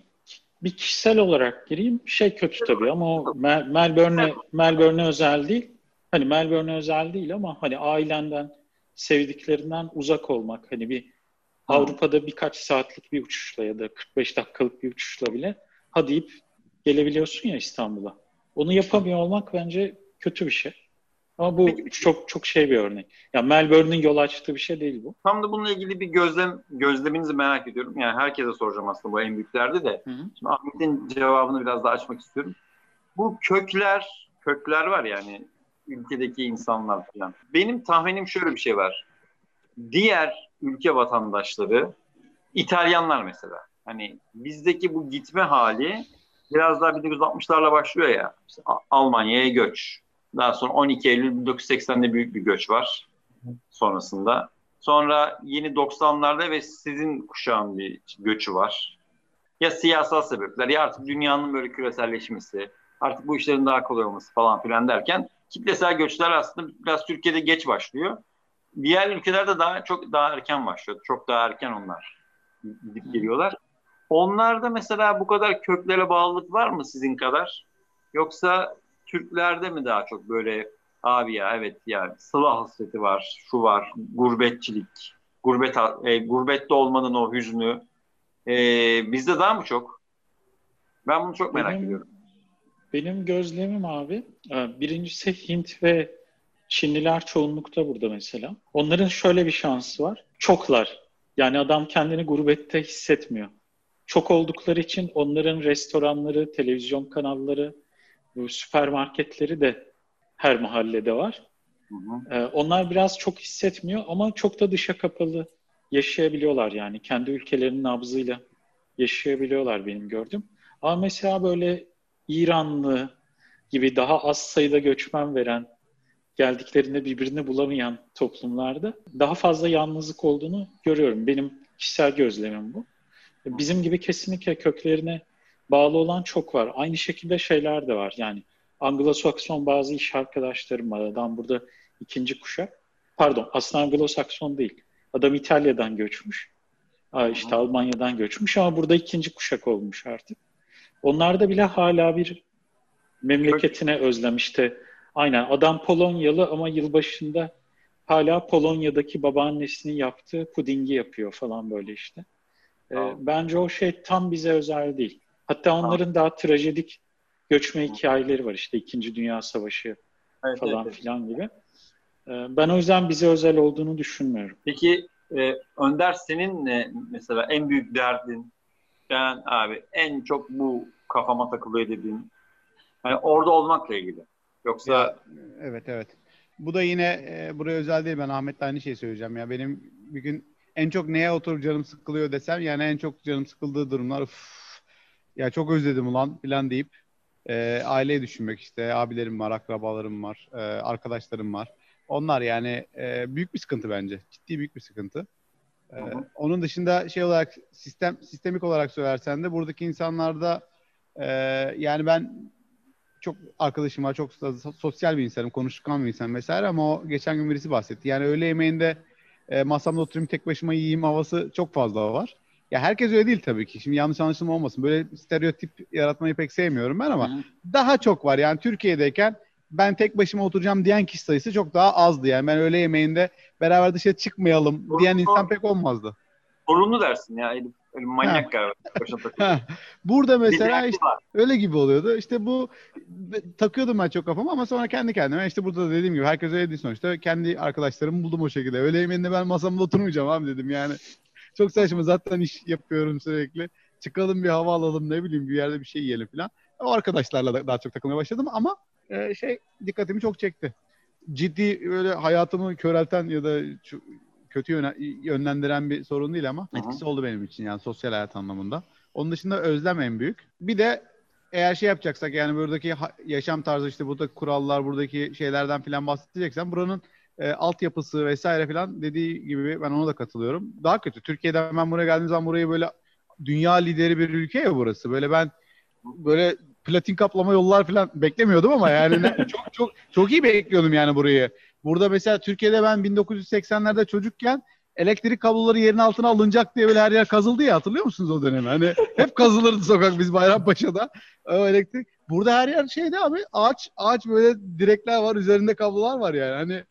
bir kişisel olarak gireyim. Şey kötü tabii ama o Mel- Melbourne'e Melbourne'e özel değil. Hani Melbourne'e özel değil ama hani ailenden, sevdiklerinden uzak olmak. Hani bir Avrupa'da birkaç saatlik bir uçuşla ya da 45 dakikalık bir uçuşla bile ha deyip gelebiliyorsun ya İstanbul'a. Onu yapamıyor olmak bence kötü bir şey. Ama bu Peki, çok çok şey bir örnek. Ya Melbourne'in yol açtığı bir şey değil bu. Tam da bununla ilgili bir gözlem gözleminizi merak ediyorum. Yani herkese soracağım aslında bu en büyüklerde de. Hı hı. Şimdi Ahmet'in cevabını biraz daha açmak istiyorum. Bu kökler, kökler var yani ülkedeki insanlar falan. Benim tahminim şöyle bir şey var. Diğer ülke vatandaşları, İtalyanlar mesela. Hani bizdeki bu gitme hali biraz daha 1960'larla başlıyor ya. İşte Almanya'ya göç, daha sonra 12 Eylül 1980'de büyük bir göç var sonrasında. Sonra yeni 90'larda ve sizin kuşağın bir göçü var. Ya siyasal sebepler ya artık dünyanın böyle küreselleşmesi, artık bu işlerin daha kolay olması falan filan derken kitlesel göçler aslında biraz Türkiye'de geç başlıyor. Diğer ülkelerde daha çok daha erken başlıyor. Çok daha erken onlar gidip geliyorlar. Onlarda mesela bu kadar köklere bağlılık var mı sizin kadar? Yoksa Türklerde mi daha çok böyle abi ya evet ya sıla hasreti var, şu var, gurbetçilik, gurbet e, gurbette olmanın o hüznü e, bizde daha mı çok? Ben bunu çok merak benim, ediyorum. Benim gözlemim abi, e, birincisi Hint ve Çinliler çoğunlukta burada mesela. Onların şöyle bir şansı var. Çoklar. Yani adam kendini gurbette hissetmiyor. Çok oldukları için onların restoranları, televizyon kanalları, bu süpermarketleri de her mahallede var. Hı hı. Ee, onlar biraz çok hissetmiyor ama çok da dışa kapalı yaşayabiliyorlar yani. Kendi ülkelerinin nabzıyla yaşayabiliyorlar benim gördüm. Ama mesela böyle İranlı gibi daha az sayıda göçmen veren, geldiklerinde birbirini bulamayan toplumlarda daha fazla yalnızlık olduğunu görüyorum. Benim kişisel gözlemim bu. Bizim gibi kesinlikle köklerine bağlı olan çok var. Aynı şekilde şeyler de var. Yani Anglo-Sakson bazı iş arkadaşlarım var. Adam burada ikinci kuşak. Pardon aslında Anglo-Sakson değil. Adam İtalya'dan göçmüş. İşte Almanya'dan göçmüş ama burada ikinci kuşak olmuş artık. Onlarda bile hala bir memleketine özlem işte. Aynen adam Polonyalı ama yılbaşında hala Polonya'daki babaannesinin yaptığı pudingi yapıyor falan böyle işte. Ee, bence o şey tam bize özel değil. Hatta onların daha trajedik göçme hikayeleri var işte İkinci Dünya Savaşı evet, falan evet. filan gibi. Ee, ben o yüzden bize özel olduğunu düşünmüyorum. Peki e, Önder senin ne mesela en büyük derdin? Ben abi en çok bu kafama takılıyor dediğin yani orada olmakla ilgili. Yoksa evet evet. Bu da yine e, buraya özel değil. Ben Ahmet'le aynı şeyi söyleyeceğim ya. Benim bir gün en çok neye oturup canım sıkılıyor desem yani en çok canım sıkıldığı durumlar uf, ya çok özledim ulan falan deyip e, aileyi düşünmek işte abilerim var, akrabalarım var, e, arkadaşlarım var. Onlar yani e, büyük bir sıkıntı bence. Ciddi büyük bir sıkıntı. E, onun dışında şey olarak sistem sistemik olarak söylersen de buradaki insanlarda e, yani ben çok arkadaşım var, çok sosyal bir insanım, konuşkan bir insan vesaire ama o geçen gün birisi bahsetti. Yani öğle yemeğinde e, masamda oturayım tek başıma yiyeyim havası çok fazla var. Ya herkes öyle değil tabii ki. Şimdi yanlış anlaşılma olmasın. Böyle stereotip yaratmayı pek sevmiyorum ben ama Hı. daha çok var. Yani Türkiye'deyken ben tek başıma oturacağım diyen kişi sayısı çok daha azdı. Yani ben öğle yemeğinde beraber dışarı çıkmayalım Doğru. diyen insan pek olmazdı. Sorunlu dersin ya Elif. Öyle manyak galiba. <laughs> Burada mesela işte öyle gibi oluyordu. İşte bu takıyordum ben çok kafama ama sonra kendi kendime işte burada da dediğim gibi herkes öyle değil sonuçta. Kendi arkadaşlarımı buldum o şekilde. Öğle yemeğinde ben masamda oturmayacağım abi dedim yani. Çok saçma zaten iş yapıyorum sürekli. Çıkalım bir hava alalım ne bileyim bir yerde bir şey yiyelim falan. O arkadaşlarla da daha çok takılmaya başladım ama e, şey dikkatimi çok çekti. Ciddi böyle hayatımı körelten ya da kötü yönlendiren bir sorun değil ama Aha. etkisi oldu benim için yani sosyal hayat anlamında. Onun dışında özlem en büyük. Bir de eğer şey yapacaksak yani buradaki yaşam tarzı işte buradaki kurallar, buradaki şeylerden falan bahsedeceksen buranın e, altyapısı vesaire falan dediği gibi ben ona da katılıyorum. Daha kötü. Türkiye'den ben buraya geldiğim zaman burayı böyle dünya lideri bir ülke ya burası. Böyle ben böyle platin kaplama yollar falan beklemiyordum ama yani <laughs> çok çok çok iyi bekliyordum yani burayı. Burada mesela Türkiye'de ben 1980'lerde çocukken elektrik kabloları yerin altına alınacak diye böyle her yer kazıldı ya hatırlıyor musunuz o dönemi? Hani hep kazılırdı sokak biz Bayrampaşa'da. O elektrik. Burada her yer şeydi abi ağaç ağaç böyle direkler var üzerinde kablolar var yani. Hani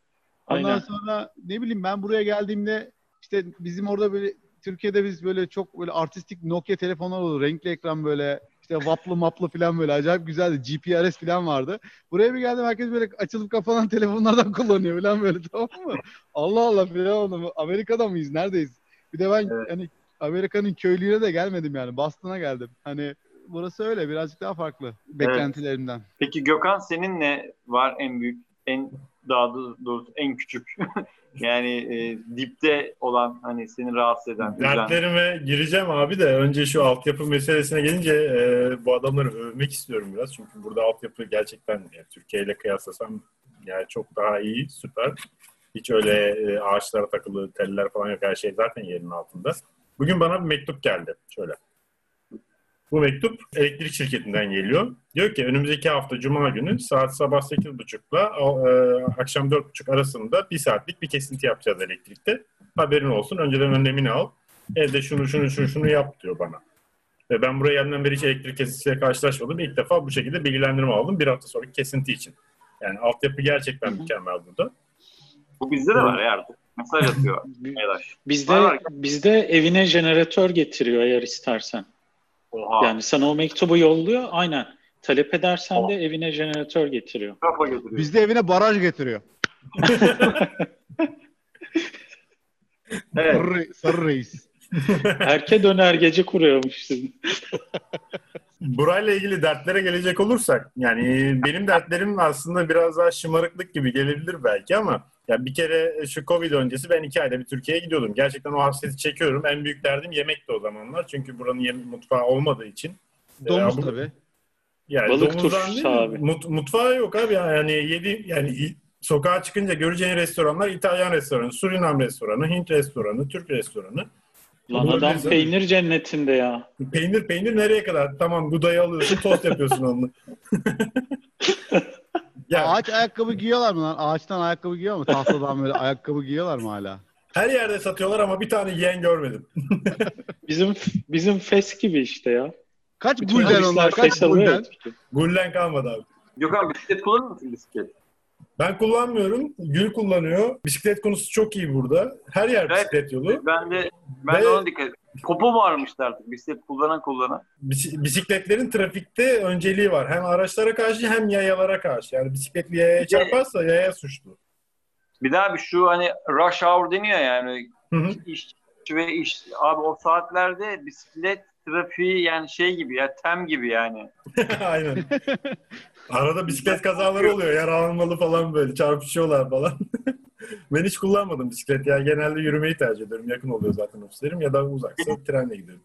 ondan Aynen. sonra ne bileyim ben buraya geldiğimde işte bizim orada böyle Türkiye'de biz böyle çok böyle artistik Nokia telefonlar oldu. Renkli ekran böyle işte vaplı maplı falan böyle acayip güzeldi. GPRS falan vardı. Buraya bir geldim herkes böyle açılıp kapanan <laughs> telefonlardan kullanıyor falan böyle tamam mı? Allah Allah falan oldu. Amerika'da mıyız? Neredeyiz? Bir de ben evet. hani Amerika'nın köylüğüne de gelmedim yani. Boston'a geldim. Hani burası öyle birazcık daha farklı beklentilerimden. Evet. Peki Gökhan senin ne var en büyük en daha doğrusu en küçük <laughs> yani e, dipte olan hani seni rahatsız eden. Dertlerime gireceğim abi de önce şu altyapı meselesine gelince e, bu adamları övmek istiyorum biraz. Çünkü burada altyapı gerçekten yani Türkiye ile kıyaslasam yani çok daha iyi, süper. Hiç öyle e, ağaçlara takılı teller falan yok. Her şey zaten yerin altında. Bugün bana bir mektup geldi. Şöyle. Bu mektup elektrik şirketinden geliyor. Diyor ki önümüzdeki hafta Cuma günü saat sabah 8.30'la e, akşam 4.30 arasında bir saatlik bir kesinti yapacağız elektrikte. Haberin olsun. Önceden önlemini al. Evde şunu şunu şunu şunu yap diyor bana. Ve ben buraya gelmeden beri hiç elektrik kesintisiyle karşılaşmadım. İlk defa bu şekilde bilgilendirme aldım bir hafta sonraki kesinti için. Yani altyapı gerçekten mükemmel burada. Bu bizde de var ya artık. Mesaj atıyor. bizde, bizde evine jeneratör getiriyor eğer istersen. Oha. Yani sana o mektubu yolluyor. Aynen. Talep edersen Oha. de evine jeneratör getiriyor. Kafa getiriyor. Bizde evine baraj getiriyor. <laughs> evet. Sarı, sarı reis. <laughs> Erke döner gece kuruyormuş <laughs> Burayla ilgili dertlere gelecek olursak yani benim dertlerim aslında biraz daha şımarıklık gibi gelebilir belki ama Ya bir kere şu Covid öncesi ben iki ayda bir Türkiye'ye gidiyordum. Gerçekten o hasreti çekiyorum. En büyük derdim yemekti o zamanlar. Çünkü buranın yem- mutfağı olmadığı için. Domuz Ya bu- tabii. Yani Balık turşusu abi. Mut- mutfağı yok abi. Yani yedi yani sokağa çıkınca göreceğin restoranlar İtalyan restoranı, Surinam restoranı, Hint restoranı, Türk restoranı. Lan adam güzel. peynir cennetinde ya. Peynir peynir nereye kadar? Tamam budayı alıyorsun, tost yapıyorsun onu. <laughs> ya Ağaç ayakkabı giyiyorlar mı lan? Ağaçtan ayakkabı giyiyor mu? Tahtadan böyle ayakkabı giyiyorlar mı hala? her yerde satıyorlar ama bir tane yiyen görmedim. <laughs> Bizim bizim fes gibi işte ya. Kaç Bütün gulden onlar? Kaç fes alıyor ya. gulden? Gullen kalmadı abi. Gökhan bisiklet kullanır mısın bisiklet? Ben kullanmıyorum. Gül kullanıyor. Bisiklet konusu çok iyi burada. Her yer Evet. bisiklet yolu. Ben de ben Ve- de ona dikkat ettim. Popo varmıştı artık bisiklet kullanan kullanan. Bis- Bisikletlerin trafikte önceliği var. Hem araçlara karşı hem yayalara karşı. Yani bisikletli yayaya çarparsa yaya suçlu. Bir daha bir şu hani rush hour deniyor yani Hı hı. iş ve iş abi o saatlerde bisiklet trafiği yani şey gibi ya tem gibi yani. <laughs> Aynen. <laughs> Arada bisiklet kazaları oluyor. Yaralanmalı falan böyle. Çarpışıyorlar falan. <laughs> ben hiç kullanmadım bisiklet. Ya genelde yürümeyi tercih ediyorum. Yakın oluyor zaten ofislerim. Ya da uzaksa trenle gidiyorum.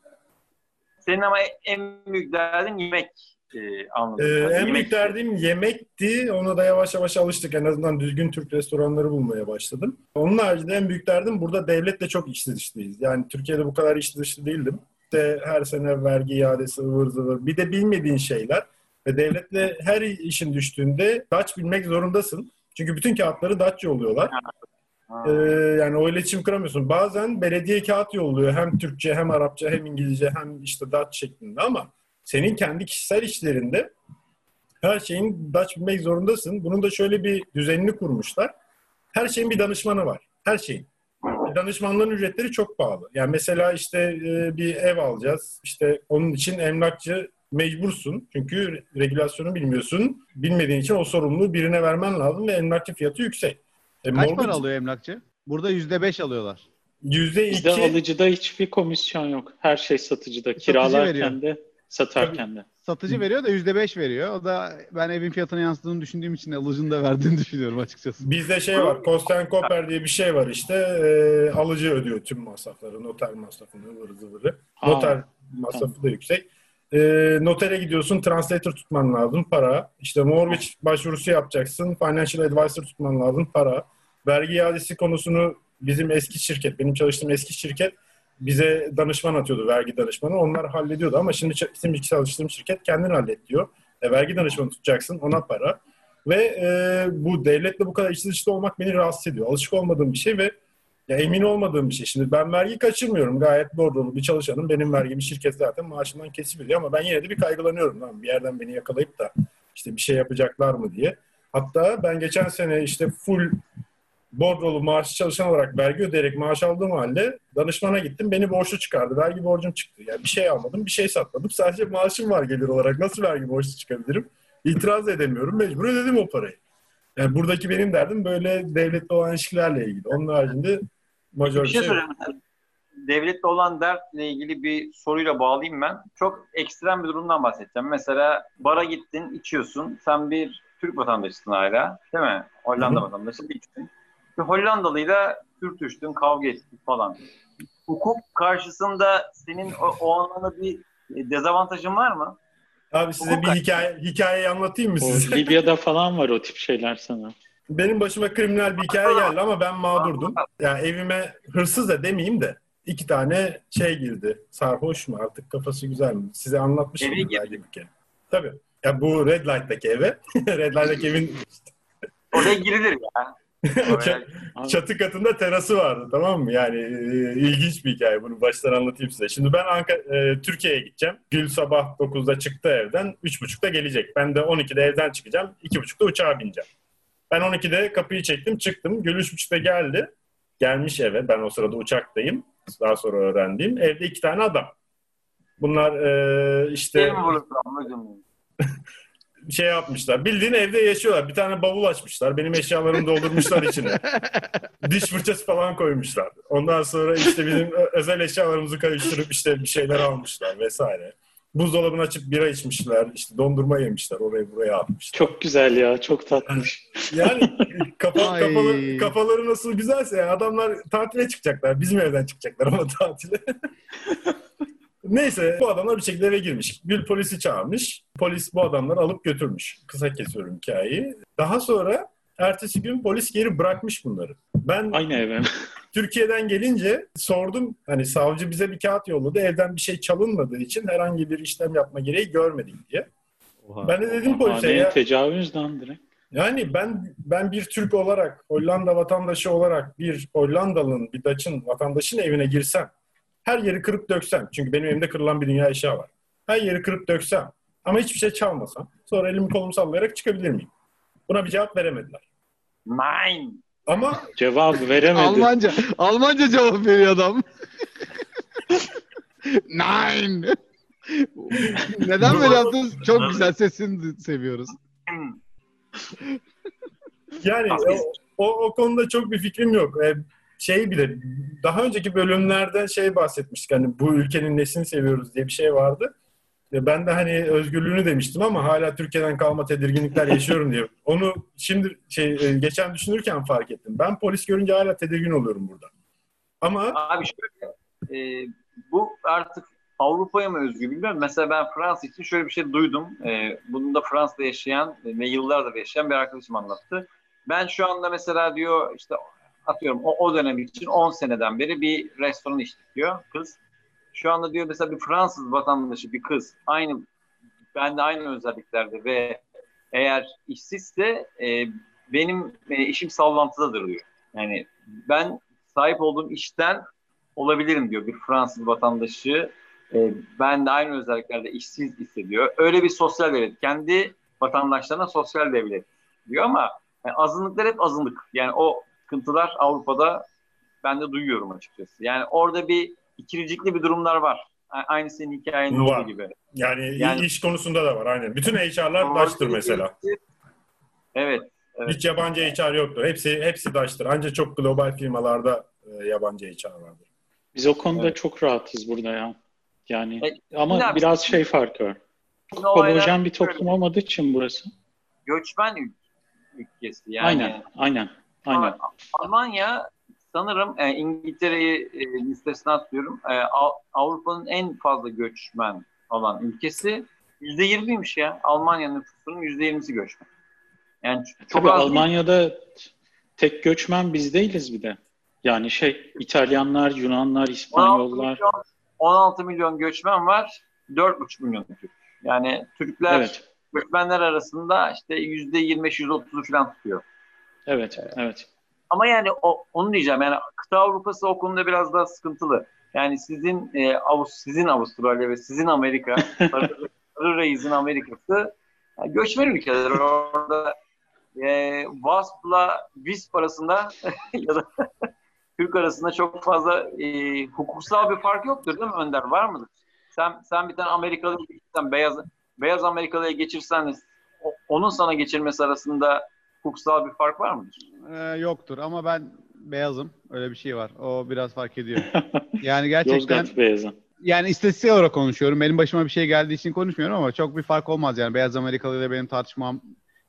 Senin ama en büyük derdin yemek e, anladım. Ee, Yani en yemek- büyük derdim yemekti. Ona da yavaş yavaş alıştık. En azından düzgün Türk restoranları bulmaya başladım. Onun haricinde en büyük derdim burada devletle çok içli dışlıyız. Yani Türkiye'de bu kadar içli dışlı değildim. İşte her sene vergi iadesi ıvır zıvır. Bir de bilmediğin şeyler. Ve devletle her işin düştüğünde Dutch bilmek zorundasın. Çünkü bütün kağıtları Dutch yolluyorlar. Ee, yani o iletişim kuramıyorsun. Bazen belediye kağıt yolluyor. Hem Türkçe hem Arapça hem İngilizce hem işte Dutch şeklinde ama senin kendi kişisel işlerinde her şeyin Dutch bilmek zorundasın. Bunun da şöyle bir düzenini kurmuşlar. Her şeyin bir danışmanı var. Her şeyin. Danışmanlığın ücretleri çok pahalı. Yani mesela işte e, bir ev alacağız. İşte onun için emlakçı mecbursun. Çünkü regülasyonu bilmiyorsun. Bilmediğin için o sorumluluğu birine vermen lazım ve emlakçı fiyatı yüksek. E, Kaç mortgage- para alıyor emlakçı? Burada yüzde beş alıyorlar. Yüzde Bizde iki alıcıda hiçbir komisyon yok. Her şey satıcıda. veriyor. Kiralarken de satarken de. Satıcı veriyor da yüzde beş veriyor. O da ben evin fiyatına yansıdığını düşündüğüm için alıcının da verdiğini <laughs> düşünüyorum açıkçası. bizde şey var. Kosten Koper diye bir şey var işte. E, alıcı ödüyor tüm masrafları. Noter masrafını ıvırı zıvırı. Noter masrafı da yüksek. E, notere gidiyorsun. Translator tutman lazım. Para. İşte mortgage başvurusu yapacaksın. Financial advisor tutman lazım. Para. Vergi iadesi konusunu bizim eski şirket, benim çalıştığım eski şirket bize danışman atıyordu, vergi danışmanı. Onlar hallediyordu ama şimdi bizim çalıştığım şirket kendin hallet diyor. E, vergi danışmanı tutacaksın, ona para. Ve e, bu devletle bu kadar içli dışlı olmak beni rahatsız ediyor. Alışık olmadığım bir şey ve ya emin olmadığım bir şey. Şimdi ben vergi kaçırmıyorum. Gayet bordrolu bir çalışanım. Benim vergimi şirket zaten maaşımdan kesip ama ben yine de bir kaygılanıyorum. Lan bir yerden beni yakalayıp da işte bir şey yapacaklar mı diye. Hatta ben geçen sene işte full bordrolu maaşlı çalışan olarak vergi ödeyerek maaş aldığım halde danışmana gittim. Beni borçlu çıkardı. Vergi borcum çıktı. Yani bir şey almadım, bir şey satmadım. Sadece maaşım var gelir olarak. Nasıl vergi borçlu çıkabilirim? İtiraz edemiyorum. Mecbur ödedim o parayı. Yani buradaki benim derdim böyle devletle olan ilişkilerle ilgili. Onun haricinde majör Bir şey şey Devletle olan dertle ilgili bir soruyla bağlayayım ben. Çok ekstrem bir durumdan bahsedeceğim. Mesela bara gittin, içiyorsun. Sen bir Türk vatandaşısın hala. Değil mi? Hollanda vatandaşı değilsin. Bir Hollandalıyla sürtüştün, kavga ettin falan. Hukuk karşısında senin o, o anlamda bir dezavantajın var mı? Abi size bir hikaye, hikayeyi anlatayım mı size? Libya'da falan var o tip şeyler sana. Benim başıma kriminal bir hikaye geldi ama ben mağdurdum. Ya evime hırsız da demeyeyim de iki tane şey girdi. Sarhoş mu artık kafası güzel mi? Size anlatmışım. Eve belki bir kere. Tabii. Ya bu Red Light'taki eve. <laughs> Red Light'taki evin Oraya girilir ya. <laughs> Çatı katında terası vardı tamam mı? Yani e, ilginç bir hikaye. Bunu baştan anlatayım size. Şimdi ben Ankara, e, Türkiye'ye gideceğim. Gül sabah 9'da çıktı evden. 3.30'da gelecek. Ben de 12'de evden çıkacağım. 2.30'da uçağa bineceğim. Ben 12'de kapıyı çektim çıktım. Gül 3.30'da geldi. Gelmiş eve. Ben o sırada uçaktayım. Daha sonra öğrendiğim. Evde iki tane adam. Bunlar e, işte <laughs> Şey şey yapmışlar. Bildiğin evde yaşıyorlar. Bir tane bavul açmışlar. Benim eşyalarımı doldurmuşlar içine. <laughs> Diş fırçası falan koymuşlar. Ondan sonra işte bizim özel eşyalarımızı karıştırıp işte bir şeyler almışlar vesaire. buzdolabını açıp bira içmişler, işte dondurma yemişler, oraya buraya atmışlar. Çok güzel ya, çok tatlış. Yani kafa, kafaları, kafaları nasıl güzelse adamlar tatile çıkacaklar. Bizim evden çıkacaklar ama tatile. <laughs> Neyse bu adamlar bir şekilde eve girmiş. Bir polisi çağırmış. Polis bu adamları alıp götürmüş. Kısa kesiyorum hikayeyi. Daha sonra ertesi gün polis geri bırakmış bunları. Ben Aynı eve. <laughs> Türkiye'den gelince sordum. Hani savcı bize bir kağıt yolladı. Evden bir şey çalınmadığı için herhangi bir işlem yapma gereği görmedik diye. Ben de dedim polise ya. tecavüz lan direkt. Yani ben ben bir Türk olarak, Hollanda vatandaşı olarak bir Hollandalı'nın, bir Dutch'ın vatandaşın evine girsem, her yeri kırıp döksem, çünkü benim evimde kırılan bir dünya eşya var. Her yeri kırıp döksem ama hiçbir şey çalmasam, sonra elimi kolumu sallayarak çıkabilir miyim? Buna bir cevap veremediler. Nein. Ama Cevap <laughs> veremedi. Almanca. Almanca cevap veriyor adam. <laughs> Nine. Neden böyle yaptınız? Çok güzel sesini seviyoruz. yani o, o, o konuda çok bir fikrim yok. Ee, şey bile, daha önceki bölümlerden şey bahsetmiştik. Hani bu ülkenin nesini seviyoruz diye bir şey vardı. E, Ben de hani özgürlüğünü demiştim ama hala Türkiye'den kalma tedirginlikler <laughs> yaşıyorum diye. Onu şimdi şey e, geçen düşünürken fark ettim. Ben polis görünce hala tedirgin oluyorum burada. Ama Abi şöyle, e, bu artık Avrupa'ya mı özgü bilmiyorum. Mesela ben Fransa için şöyle bir şey duydum. E, bunu da Fransa'da yaşayan ve yıllardır yaşayan bir arkadaşım anlattı. Ben şu anda mesela diyor işte atıyorum o, o dönem için 10 seneden beri bir restoran işletiyor kız. Şu anda diyor mesela bir Fransız vatandaşı bir kız aynı ben de aynı özelliklerde ve eğer işsizse e, benim e, işim sallantıdadır diyor. Yani ben sahip olduğum işten olabilirim diyor bir Fransız vatandaşı. E, ben de aynı özelliklerde işsiz hissediyor. Öyle bir sosyal devlet. Kendi vatandaşlarına sosyal devlet diyor ama yani azınlıklar hep azınlık. Yani o sıkıntılar Avrupa'da ben de duyuyorum açıkçası. Yani orada bir ikircikli bir durumlar var. Aynı senin hikayenin Var. gibi. yani, Yani- iş konusunda da var aynen. Bütün HR'lar Dutch'tır mesela. Evet. evet. Hiç yabancı HR yoktur. Hepsi hepsi Dutch'tır. Ancak çok global firmalarda e, yabancı HR vardır. Biz o konuda Evet. çok rahatız burada ya. Yani E, ama ne biraz şey farkı var. Olaylar Homojen bir toplum olmadığı için burası. Göçmen ül- ülkesi. Yani Aynen, aynen, aynen. Almanya sanırım e, İngiltere'yi e, listesine atlıyorum. E, Av- Avrupa'nın en fazla göçmen olan ülkesi yüzde yirmiymiş ya. Almanya nüfusunun yüzde yirmisi göçmen. Yani çok Tabii az değil. Almanya'da tek göçmen biz değiliz bir de. Yani şey İtalyanlar, Yunanlar, 16 İspanyollar. milyon, 16 milyon göçmen var. 4,5 milyon Türk. Yani Türkler Evet, göçmenler arasında işte yüzde 25-130'u falan tutuyor. Evet, evet. Ama yani o, onu diyeceğim yani kıta Avrupası o konuda biraz daha sıkıntılı. Yani sizin e, Avus, sizin Avustralya ve sizin Amerika, <laughs> Sarı, Reis'in Amerika'sı yani göçmen ülkeler orada e, WASP'la WISP arasında <laughs> ya da <laughs> Türk arasında çok fazla e, hukuksal bir fark yoktur değil mi Önder? Var mıdır? Sen sen bir tane Amerikalı geçirsen beyaz beyaz Amerikalı'ya geçirsen onun sana geçirmesi arasında hukuksal bir fark var mıdır? Ee, yoktur ama ben beyazım. Öyle bir şey var. O biraz fark ediyor. <laughs> Yani gerçekten Yozgat beyazı. yani istatistik olarak konuşuyorum. Benim başıma bir şey geldiği için konuşmuyorum ama çok bir fark olmaz yani. Beyaz Amerikalı ile benim tartışmam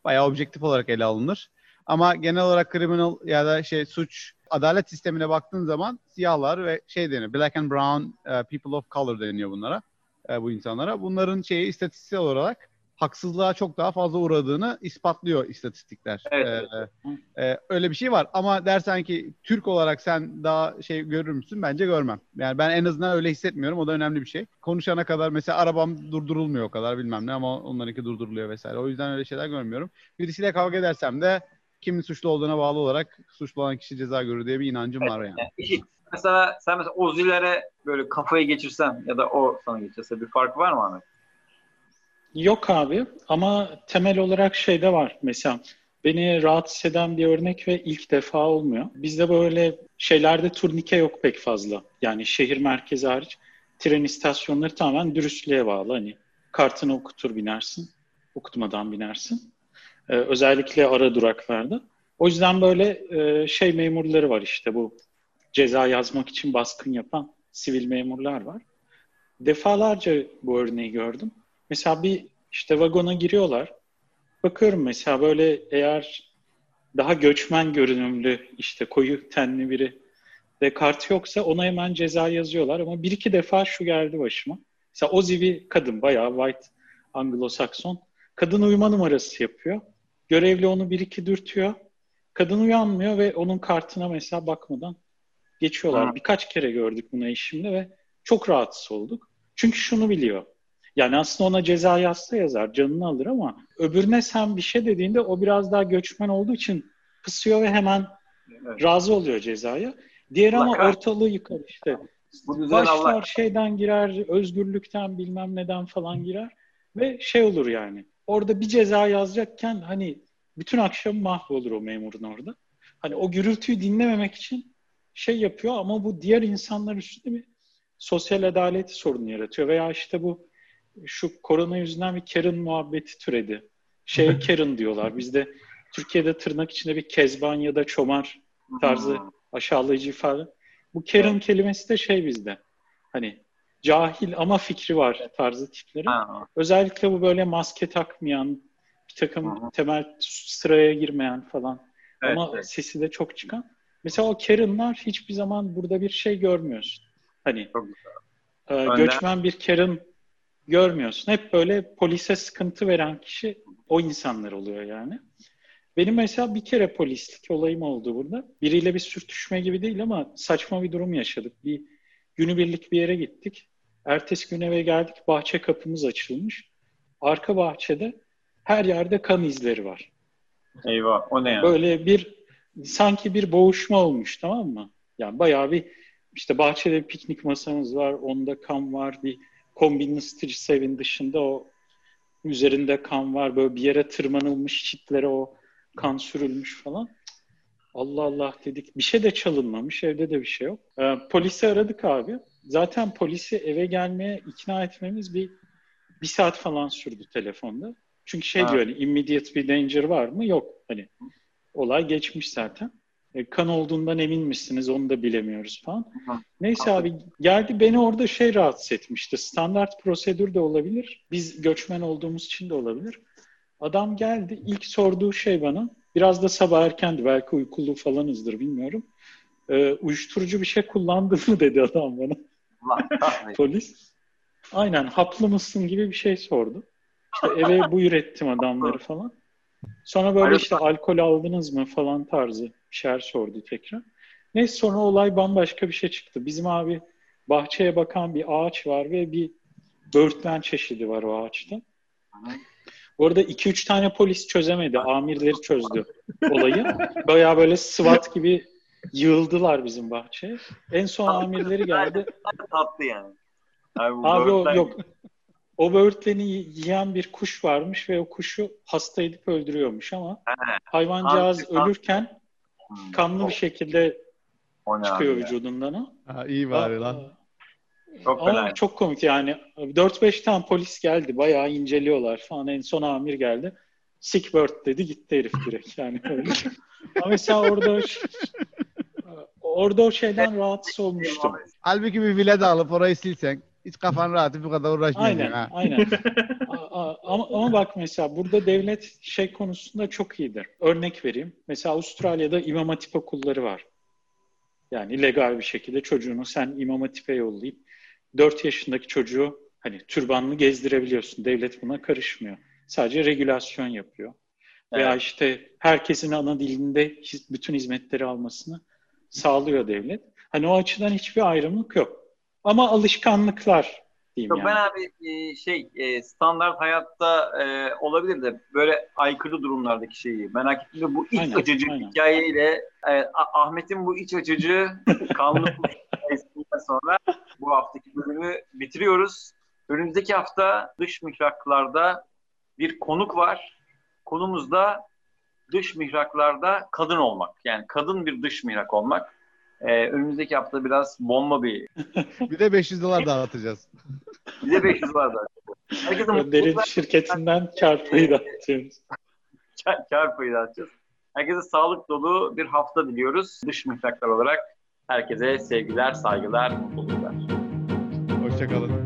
bayağı objektif olarak ele alınır. Ama genel olarak criminal ya da şey suç adalet sistemine baktığın zaman siyahlar ve şey deniyor black and brown uh, people of color deniyor bunlara e, bu insanlara. Bunların şeyi istatistiksel olarak haksızlığa çok daha fazla uğradığını ispatlıyor istatistikler. Evet. Ee, e, öyle bir şey var ama dersen ki Türk olarak sen daha şey görür müsün? Bence görmem. Yani ben en azından öyle hissetmiyorum. O da önemli bir şey. Konuşana kadar mesela arabam durdurulmuyor o kadar bilmem ne ama onlarınki durduruluyor vesaire. O yüzden öyle şeyler görmüyorum. Birisiyle kavga edersem de kimin suçlu olduğuna bağlı olarak suçlu olan kişi ceza görür diye bir inancım var yani. Yani. Mesela sen mesela Ozilere böyle kafayı geçirsen ya da o sana geçirse bir fark var mı Ahmet? Yok abi ama temel olarak şey de var. Mesela beni rahatsız eden bir örnek ve ilk defa olmuyor. Bizde böyle şeylerde turnike yok pek fazla. Yani şehir merkezi hariç tren istasyonları tamamen dürüstlüğe bağlı. Hani kartını okutur binersin, okutmadan binersin. Ee, özellikle ara duraklarda. O yüzden böyle e, şey memurları var işte bu ceza yazmak için baskın yapan sivil memurlar var. defalarca bu örneği gördüm. Mesela bir işte vagona giriyorlar. Bakıyorum mesela böyle eğer daha göçmen görünümlü işte koyu tenli biri ve kart yoksa ona hemen ceza yazıyorlar. Ama bir iki defa şu geldi başıma. Mesela Ozzy bir kadın bayağı white Anglo-Sakson. Kadın uyuma numarası yapıyor. Görevli onu bir iki dürtüyor. Kadın uyanmıyor ve onun kartına mesela bakmadan geçiyorlar. Ha. Birkaç kere gördük bunu eşimle ve çok rahatsız olduk. Çünkü şunu biliyor. Yani aslında ona ceza yazsa yazar, canını alır ama öbürüne sen bir şey dediğinde o biraz daha göçmen olduğu için pısıyor ve hemen Evet. razı oluyor cezaya. Diğer ama ortalığı yıkar işte. Başlar Allah. şeyden girer, özgürlükten bilmem neden falan girer ve şey olur yani. Orada bir ceza yazacakken hani bütün akşam mahvolur o memurun orada. Hani o gürültüyü dinlememek için şey yapıyor ama bu diğer insanlar üstünde bir sosyal adalet sorunu yaratıyor. Veya işte bu şu korona yüzünden bir Karen muhabbeti türedi. Şeye <laughs> Karen diyorlar. Bizde Türkiye'de tırnak içinde bir kezban ya da çomar tarzı Hmm. aşağılayıcı ifade. Bu Karen kelimesi de şey bizde. Hani cahil ama fikri var tarzı tipleri. Ha, Özellikle bu böyle maske takmayan, bir takım hı. temel sıraya girmeyen falan. evet, ama evet. sesi de çok çıkan. Mesela o Karen'lar hiçbir zaman burada bir şey görmüyorsun. Hani e, göçmen bir Karen görmüyorsun. Hep böyle polise sıkıntı veren kişi o insanlar oluyor yani. Benim mesela bir kere polislik olayım oldu burada. Biriyle bir sürtüşme gibi değil ama saçma bir durum yaşadık. Bir günübirlik bir yere gittik. Ertesi gün eve geldik. Bahçe kapımız açılmış. Arka bahçede her yerde kan izleri var. Eyvah. O ne ya? Böyle bir sanki bir boğuşma olmuş tamam mı? Yani bayağı bir işte bahçede bir piknik masamız var. Onda kan var. Bir kombinli ısıtıcı evin dışında o üzerinde kan var. Böyle bir yere tırmanılmış çitlere o kan sürülmüş falan. Allah Allah dedik. Bir şey de çalınmamış. Evde de bir şey yok. Ee, polisi aradık abi. Zaten polisi eve gelmeye ikna etmemiz bir bir saat falan sürdü telefonda. Çünkü şey Ha. diyor hani immediate bir danger var mı? Yok. Hani olay geçmiş zaten. E, kan olduğundan emin misiniz? Onu da bilemiyoruz falan. Hı. Neyse abi geldi beni orada şey rahatsız etmişti. Standart prosedür de olabilir. Biz göçmen olduğumuz için de olabilir. Adam geldi. ilk sorduğu şey bana biraz da sabah erkendi. Belki uykulu falanızdır bilmiyorum. E, uyuşturucu bir şey kullandın mı <laughs> dedi adam bana. Polis. Aynen haplı mısın gibi bir şey sordu. İşte eve buyur ettim adamları <laughs> falan. Sonra böyle işte alkol aldınız mı falan tarzı şeyler sordu tekrar. Neyse sonra olay bambaşka bir şey çıktı. Bizim abi bahçeye bakan bir ağaç var ve bir böğürtlen çeşidi var o ağaçta. Bu arada 2-3 tane polis çözemedi. Amirleri çözdü olayı. Bayağı böyle SWAT gibi yığıldılar bizim bahçeye. En son amirleri geldi. Tatlı yani. Abi, Abi o yok. O böğürtleni yiyen bir kuş varmış ve o kuşu hasta edip öldürüyormuş ama hayvancağız ölürken Hmm. kanlı bir şekilde O ne çıkıyor vücudundan o. Ha, iyi bari lan. Çok Ama çok komik yani. 4-5 tane polis geldi. Bayağı inceliyorlar falan. En son amir geldi. Sick bird dedi gitti herif direkt yani. <laughs> öyle. Ama mesela orada orada o şeyden rahatsız olmuştum. Halbuki bir villa da alıp orayı silsen hiç kafan rahat bu kadar uğraşmayacaksın Aynen, ha. aynen. <laughs> Ama, ama bak mesela burada devlet şey konusunda çok iyidir. Örnek vereyim. Mesela Avustralya'da imam hatip okulları var. Yani legal bir şekilde çocuğunu sen imam hatipe yollayıp 4 yaşındaki çocuğu hani türbanlı gezdirebiliyorsun. Devlet buna karışmıyor. Sadece regülasyon yapıyor. Veya Evet. işte herkesin ana dilinde bütün hizmetleri almasını sağlıyor devlet. Hani o açıdan hiçbir ayrımlık yok. Ama alışkanlıklar diyeyim Yok, yani. Ben abi e, şey e, standart hayatta e, olabilir de böyle aykırı durumlardaki şeyi merak ettim. Bu iç Aynen, açıcı aynen. hikayeyle Ahmet'in bu iç açıcı <laughs> kanlı sonra bu haftaki bölümü bitiriyoruz. Önümüzdeki hafta dış mihraklarda bir konuk var. Konumuz da dış mihraklarda kadın olmak. Yani kadın bir dış mihrak olmak. Ee, önümüzdeki hafta biraz bomba bir <laughs> Bir de 500 dolar dağıtacağız. bize 500 var da. Herkese Derin mutluluklar, şirketinden kar payı da atıyoruz. <laughs> kar, kar payı dağıtacağız. Herkese sağlık dolu bir hafta diliyoruz. Dış mihraklar olarak herkese sevgiler, saygılar, mutluluklar. Hoşçakalın.